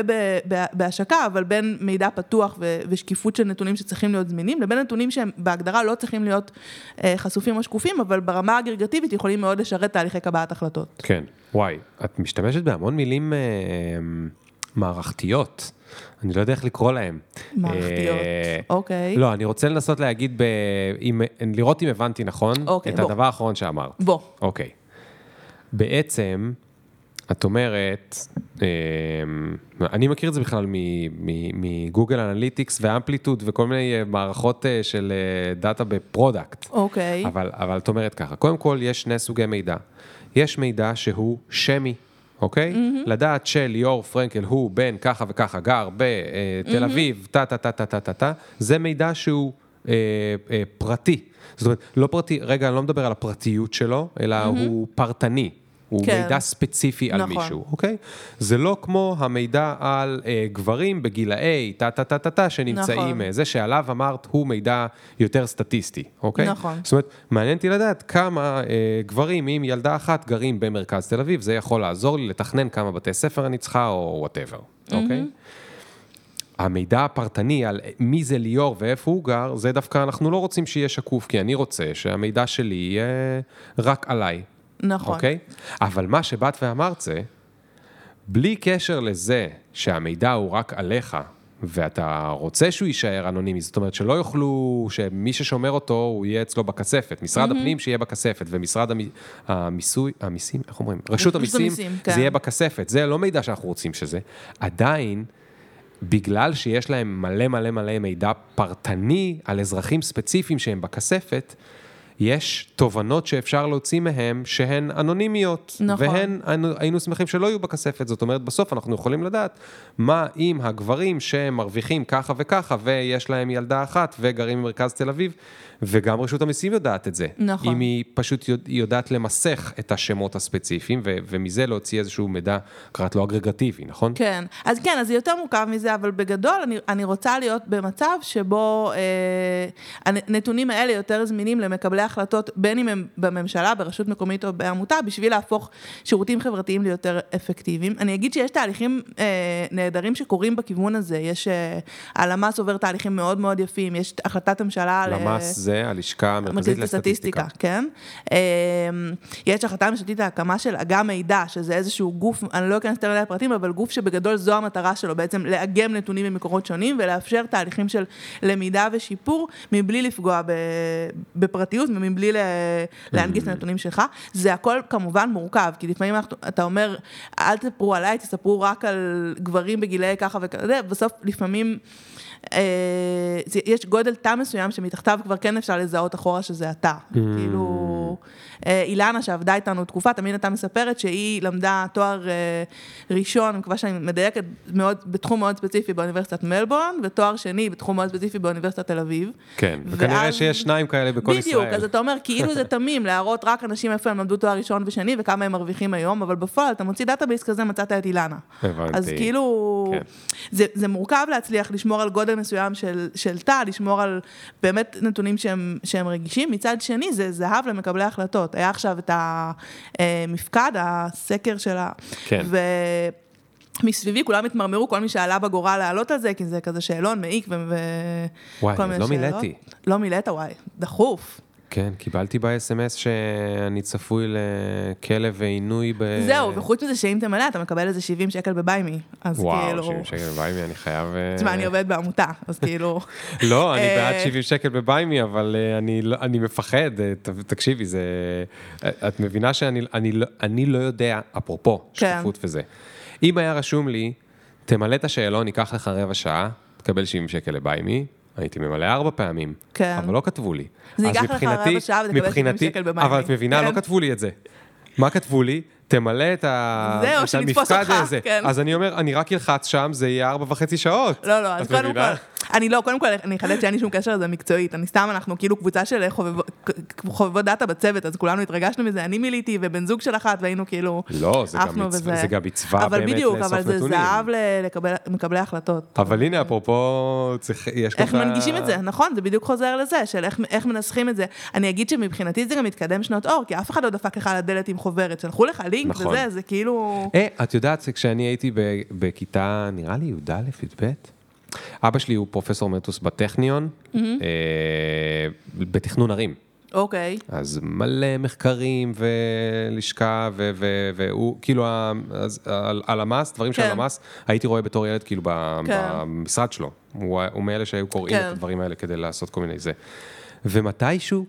בהשקה, אבל בין מידע פתוח ו- ושקיפות של נתונים שצריכים להיות זמינים, לבין נתונים שהם בהגדרה לא צריכים להיות אה, חשופים או שקופים, אבל ברמה האגרגטיבית יכולים מאוד לשרת תהליכי קבלת החלטות. כן, וואי, את משתמשת בהמון מילים אה, מערכתיות. אני לא יודע איך לקרוא להם. מערכתיות, אה, אוקיי. לא, אני רוצה לנסות להגיד, ב... אם... לראות אם הבנתי נכון, אוקיי, את בוא. הדבר האחרון שאמרת. בוא. אוקיי. בעצם, את אומרת, אה, אני מכיר את זה בכלל מ Google Analytics ו Amplitude וכל מיני אה, מערכות אה, של אה, data ב product. אוקיי. אבל, אבל את אומרת ככה, קודם כל יש שני סוגי מידע. יש מידע שהוא שמי, אוקיי? Mm-hmm. לדעת שליאור פרנקל הוא בן ככה וככה, גר בתל mm-hmm. אביב, טה טה טה טה טה טה טה, זה מידע שהוא אה, אה, פרטי. זאת אומרת, לא פרטי, רגע, אני לא מדבר על הפרטיות שלו, אלא mm-hmm. הוא פרטני. הוא כן. מידע ספציפי על נכון. מישהו, אוקיי? זה לא כמו המידע על אה, גברים בגילאי טה טה טה טה טה שנמצאים, נכון. אה, זה שעליו אמרת הוא מידע יותר סטטיסטי, אוקיי? נכון. זאת אומרת, מעניין אותי לדעת כמה אה, גברים עם ילדה אחת גרים במרכז תל אביב, זה יכול לעזור לי לתכנן כמה בתי ספר אני צריכה או whatever, אוקיי? המידע הפרטני על מי זה ליאור ואיפה הוא גר, זה דווקא אנחנו לא רוצים שיהיה שקוף, כי אני רוצה שהמידע שלי יהיה רק עליי, נכון. אוקיי? אבל מה שבאת ואמרת זה, בלי קשר לזה שהמידע הוא רק עליך, ואתה רוצה שהוא יישאר אנונימי, זאת אומרת שלא יוכלו, שמי ששומר אותו, הוא יהיה אצלו בכספת. משרד הפנים שיהיה בכספת, ומשרד המ- המיסוי, המיסים, איך אומרים? רשות המיסים, המיסים, כן. זה יהיה בכספת. זה לא מידע שאנחנו רוצים שזה. עדיין, בגלל שיש להם מלא מלא מלא מידע פרטני על אזרחים ספציפיים שהם בכספת, יש תובנות שאפשר להוציא מהם שהן אנונימיות. נכון. והן, היינו, היינו שמחים שלא יהיו בכספת. זאת אומרת, בסוף אנחנו יכולים לדעת מה אם הגברים שמרוויחים ככה וככה, ויש להם ילדה אחת וגרים במרכז תל אביב, וגם רשות המיסים יודעת את זה. נכון. אם היא פשוט יודע- יודעת למסך את השמות הספציפיים, ו- ומזה להוציא איזשהו מידע, קראת לו אגרגטיבי, נכון? כן, אז כן, אז זה יותר מורכב מזה, אבל בגדול אני, אני רוצה להיות במצב שבו אה, הנתונים האלה יותר זמינים למקבלי החלטות, בין אם הם בממשלה, ברשות מקומית או בעמותה, בשביל להפוך שירותים חברתיים ליותר אפקטיביים. אני אגיד שיש תהליכים אה, נהדרים שקורים בכיוון הזה, יש, אה, הלמ"ס עובר תהליכים מאוד מאוד יפים, יש החלטת ממשלה על... אה, למ"ס זה הלשכה המרכזית לסטטיסטיקה. כן. אמ, יש החלטה ממשלתית להקמה של אגם מידע, שזה איזשהו גוף, אני לא אכנס יותר מדי לפרטים, אבל גוף שבגדול זו המטרה שלו, בעצם לאגם נתונים ממקורות שונים ולאפשר תהליכים של למידה ושיפור, מבלי לפגוע בפרטיות ומבלי להנגיש את הנתונים שלך. זה הכל כמובן מורכב, כי לפעמים אתה אומר, אל תספרו עליי, תספרו רק על גברים בגילאי ככה וכזה, בסוף לפעמים... אה, יש גודל תא מסוים שמתחתיו כבר כן אפשר לזהות אחורה שזה אתה. כאילו, אה, אילנה שעבדה איתנו תקופה, תמיד הייתה מספרת שהיא למדה תואר אה, ראשון, אני מקווה שאני מדייקת, מאוד, בתחום מאוד ספציפי באוניברסיטת מלבורן, ותואר שני בתחום מאוד ספציפי באוניברסיטת תל אביב. כן, וכנראה שיש שניים כאלה בכל ישראל. בדיוק, אז אתה אומר, כאילו זה תמים להראות רק אנשים איפה הם למדו תואר ראשון ושני וכמה הם מרוויחים היום, אבל בפועל אתה מוציא database כזה, מצאת את אילנה. הבנתי. אז כאילו, כן. זה, זה מורכב להצליח לשמור על גודל מסוים של, של תא, לשמור על באמת נתונים שהם, שהם רגישים. מצד שני, זה זהב למקבלי ההחלטות. היה עכשיו את המפקד, הסקר של ה... כן. ו... מסביבי כולם התמרמרו, כל מי שעלה בגורל לעלות על זה, כי זה כזה שאלון, מעיק ו... ו- וואי, כל אז מיני לא שאלות. מילאתי. לא מילאת, וואי, דחוף. כן, קיבלתי ב-SMS שאני צפוי לכלב ועינוי ב... זהו, וחוץ מזה שאם תמלא, אתה מקבל איזה 70 שקל בביימי. אז וואו, כאילו... 70 שקל בביימי, אני חייב... אה, תשמע, אני עובדת בעמותה, אז כאילו... לא, אני אה, בעד 70 שקל בביימי, אבל אה, אני לא- אני מפחד, תקשיבי, זה... את מבינה שאני אני לא- אני לא יודע, אפרופו, כן. שקיפות וזה. אם היה רשום לי, תמלא את השאלון, ייקח לך רבע שעה, תקבל 70 שקל לביימי, הייתי ממלא ארבע פעמים, כן. אבל לא כתבו לי. זה אז ייקח לך רבע שעה ותקבל 70 מבחינתי- שקל בביימי. אבל את מבינה, לא כן. כתבו לי את זה. מה כתבו לי? תמלא את ה- זהו, את המפקד הזה. כן. אז אני אומר, אני רק אלחץ שם, זה יהיה ארבע וחצי שעות. לא, לא, אז קודם? כל, אני לא, קודם כל, אני אחדד שאין לי שום קשר לזה מקצועית, אני סתם, אנחנו כאילו קבוצה של חובבות- חובבות דאטה בצוות, אז כולנו התרגשנו מזה, אני מיליתי ובן זוג של אחת, והיינו כאילו, לא, זה גם מצווה- וזה. זה גם מצווה אבל באמת בדיוק, לאסוף אבל זה נתונים. זהב ל- לקבל- מקבלי החלטות. אבל הנה, אפרופו, צריך, יש איך לך- מנגישים את זה, נכון, זה בדיוק חוזר לזה, של איך, איך מנסחים את זה. אני אגיד שמבחינתי זה גם מתקדם שנות אור, כי אף אחד לא דפק לך על הדלת עם חוברת, שלחו לך לינק נכון. וזה, זה כאילו... אה, את יודעת, כשאני הייתי בכיתה, נראה לי י"א, י"ב, אבא שלי הוא פרופסור מטוס בטכניון, אה, בתכנון ערים. אוקיי, אז מלא מחקרים ולשכה, ו- ו- והוא, כאילו, הלמ"ס, דברים של כן. הלמ"ס, הייתי רואה בתור ילד, כאילו, ב- כן. במשרד שלו. הוא הוא מאלה שהיו קוראים כן. את הדברים האלה כדי לעשות כל מיני זה. ומתישהו,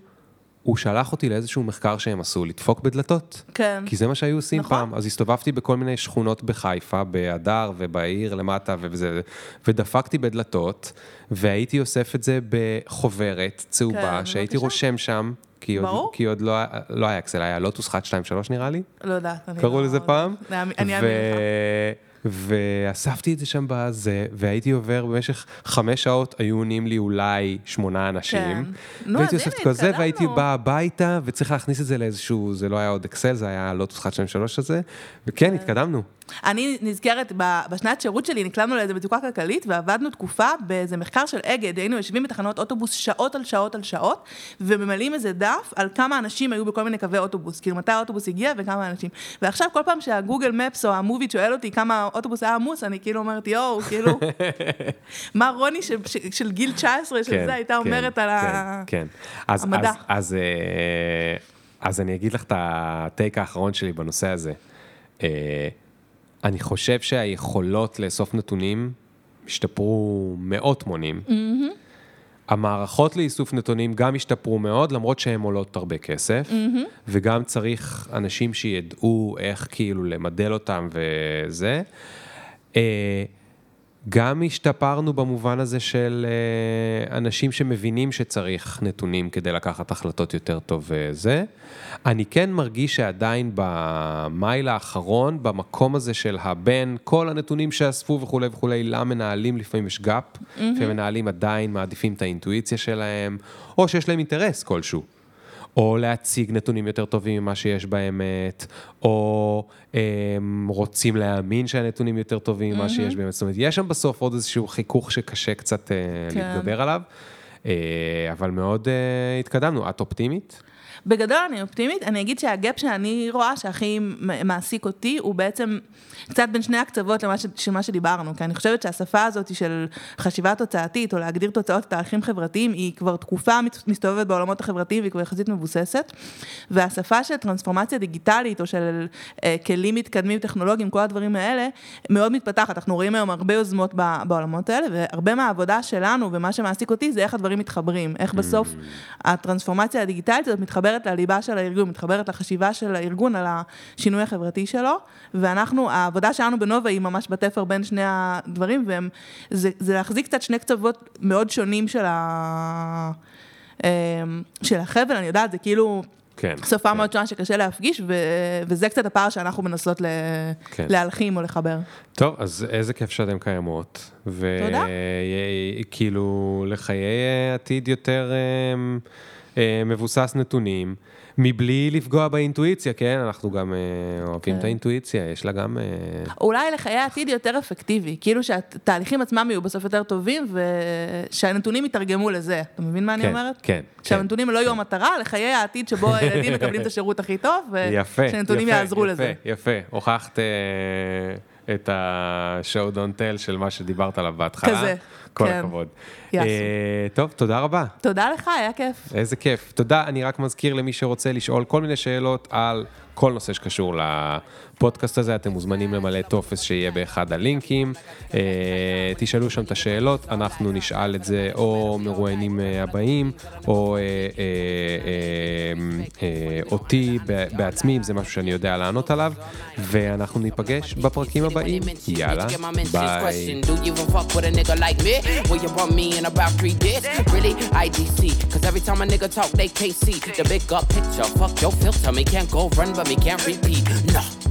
הוא שלח אותי לאיזשהו מחקר שהם עשו, לדפוק בדלתות. כן. כי זה מה שהיו עושים נכון. פעם. אז הסתובבתי בכל מיני שכונות בחיפה, בהדר ובעיר למטה וזה, ודפקתי בדלתות, והייתי אוסף את זה בחוברת צהובה, כן, שהייתי בבקשה. רושם שם, כי עוד. כי עוד לא, לא היה אקסל, היה לוטוס 1, 2, 3 נראה לי. לא יודעת. קראו לא- לזה פעם? אני אאמין לך. ואספתי את זה שם בזה, והייתי עובר במשך חמש שעות, היו עונים לי אולי שמונה אנשים. כן. והייתי אוסף את כל זה, והייתי. בא הביתה, וצריך להכניס את זה לאיזשהו, זה לא היה עוד אקסל, זה היה לוטוס 1, 2, 3 הזה, וכן, התקדמנו. אני נזכרת, בשנת שירות שלי נקלענו לאיזה מצוקה כלכלית ועבדנו תקופה באיזה מחקר של אגד, היינו יושבים בתחנות אוטובוס שעות על שעות על שעות, וממלאים איזה דף על כמה אנשים היו בכל מיני קווי אוטובוס, כאילו מתי האוטובוס הגיע וכמה אנשים. ועכשיו כל פעם שהגוגל מפס או המוביט שואל אותי כמה האוטובוס היה עמוס, אני כאילו אומרת, יואו, כאילו, מה רוני של, של, של גיל 19 של זה הייתה אומרת על ה... כן, כן. אז, המדע. אז, אז, אה, אז אני אגיד לך את הטייק האחרון שלי בנושא הזה. אני חושב שהיכולות לאסוף נתונים השתפרו מאות מונים. המערכות לאיסוף נתונים גם השתפרו מאוד, למרות שהן עולות הרבה כסף, וגם צריך אנשים שידעו איך כאילו למדל אותם וזה. אה, גם השתפרנו במובן הזה של אה, אנשים שמבינים שצריך נתונים כדי לקחת החלטות יותר טוב וזה. אני כן מרגיש שעדיין במייל האחרון, במקום הזה של הבין כל הנתונים שאספו וכולי וכולי, למנהלים לפעמים יש גאפ, mm-hmm. ומנהלים עדיין מעדיפים את האינטואיציה שלהם, או שיש להם אינטרס כלשהו. או להציג נתונים יותר טובים ממה שיש באמת, או הם רוצים להאמין שהנתונים יותר טובים ממה שיש באמת. זאת אומרת, יש שם בסוף עוד איזשהו חיכוך שקשה קצת אה, כן. להתגבר עליו, אה, אבל מאוד אה, התקדמנו. את אופטימית? בגדול אני אופטימית, אני אגיד שהגאפ שאני רואה שהכי מעסיק אותי, הוא בעצם קצת בין שני הקצוות למה ש- של מה שדיברנו, כי אני חושבת שהשפה הזאת של חשיבה תוצאתית, או להגדיר תוצאות לתהליכים חברתיים, היא כבר תקופה מסתובבת בעולמות החברתיים והיא כבר יחסית מבוססת, והשפה של טרנספורמציה דיגיטלית, או של אה, כלים מתקדמים טכנולוגיים, כל הדברים האלה, מאוד מתפתחת. אנחנו רואים היום הרבה יוזמות בעולמות האלה, והרבה מהעבודה שלנו ומה שמעסיק אותי זה איך הדברים מתחברים, איך בסוף הטרנספורמציה הדיגיטלית הזאת מתחברת לליבה של הארגון, מתחברת לחשיבה של הארגון על השינוי החברתי שלו, ואנחנו, העבודה שלנו בנובה היא ממש בתפר בין שני הדברים, וזה זה להחזיק קצת שני קצוות מאוד שונים של, ה, אמ, של החבל, אני יודעת, זה כאילו... כן. שפה כן. מאוד שונה שקשה להפגיש, ו- וזה קצת הפער שאנחנו מנסות ל- כן. להלחים או לחבר. טוב, אז איזה כיף שאתם קיימות. תודה. וכאילו, לחיי אה, עתיד יותר אה, מבוסס נתונים, מבלי לפגוע באינטואיציה, כן? אנחנו גם אה, אוהבים כן. את האינטואיציה, יש לה גם... אה, אולי לחיי העתיד יותר אפקטיבי, כאילו שהתהליכים עצמם יהיו בסוף יותר טובים, ושהנתונים יתרגמו לזה. אתה מבין מה אני כן, אומרת? כן, כן. שהנתונים לא יהיו המטרה, לחיי העתיד שבו הילדים מקבלים את השירות הכי טוב, יפה, ושהנתונים יפה, יעזרו יפה, לזה. יפה, הוכחת אה, את ה-show don't tell של מה שדיברת עליו בהתחלה. כזה, כל כן. הכבוד. אה, טוב, תודה רבה. תודה לך, היה כיף. איזה כיף. תודה, אני רק מזכיר למי שרוצה לשאול כל מיני שאלות על כל נושא שקשור לפודקאסט הזה, אתם מוזמנים למלא טופס שיהיה באחד הלינקים. אה, תשאלו שם את השאלות, אנחנו נשאל את זה או מרואיינים אה, הבאים, או אותי בעצמי, אם זה משהו שאני יודע לענות עליו, ואנחנו ניפגש בפרקים הבאים. יאללה, ביי. in about three days, Really? IDC. Cause every time a nigga talk, they KC. the big up picture. Fuck your filter. Me can't go run, but me can't repeat. Nah.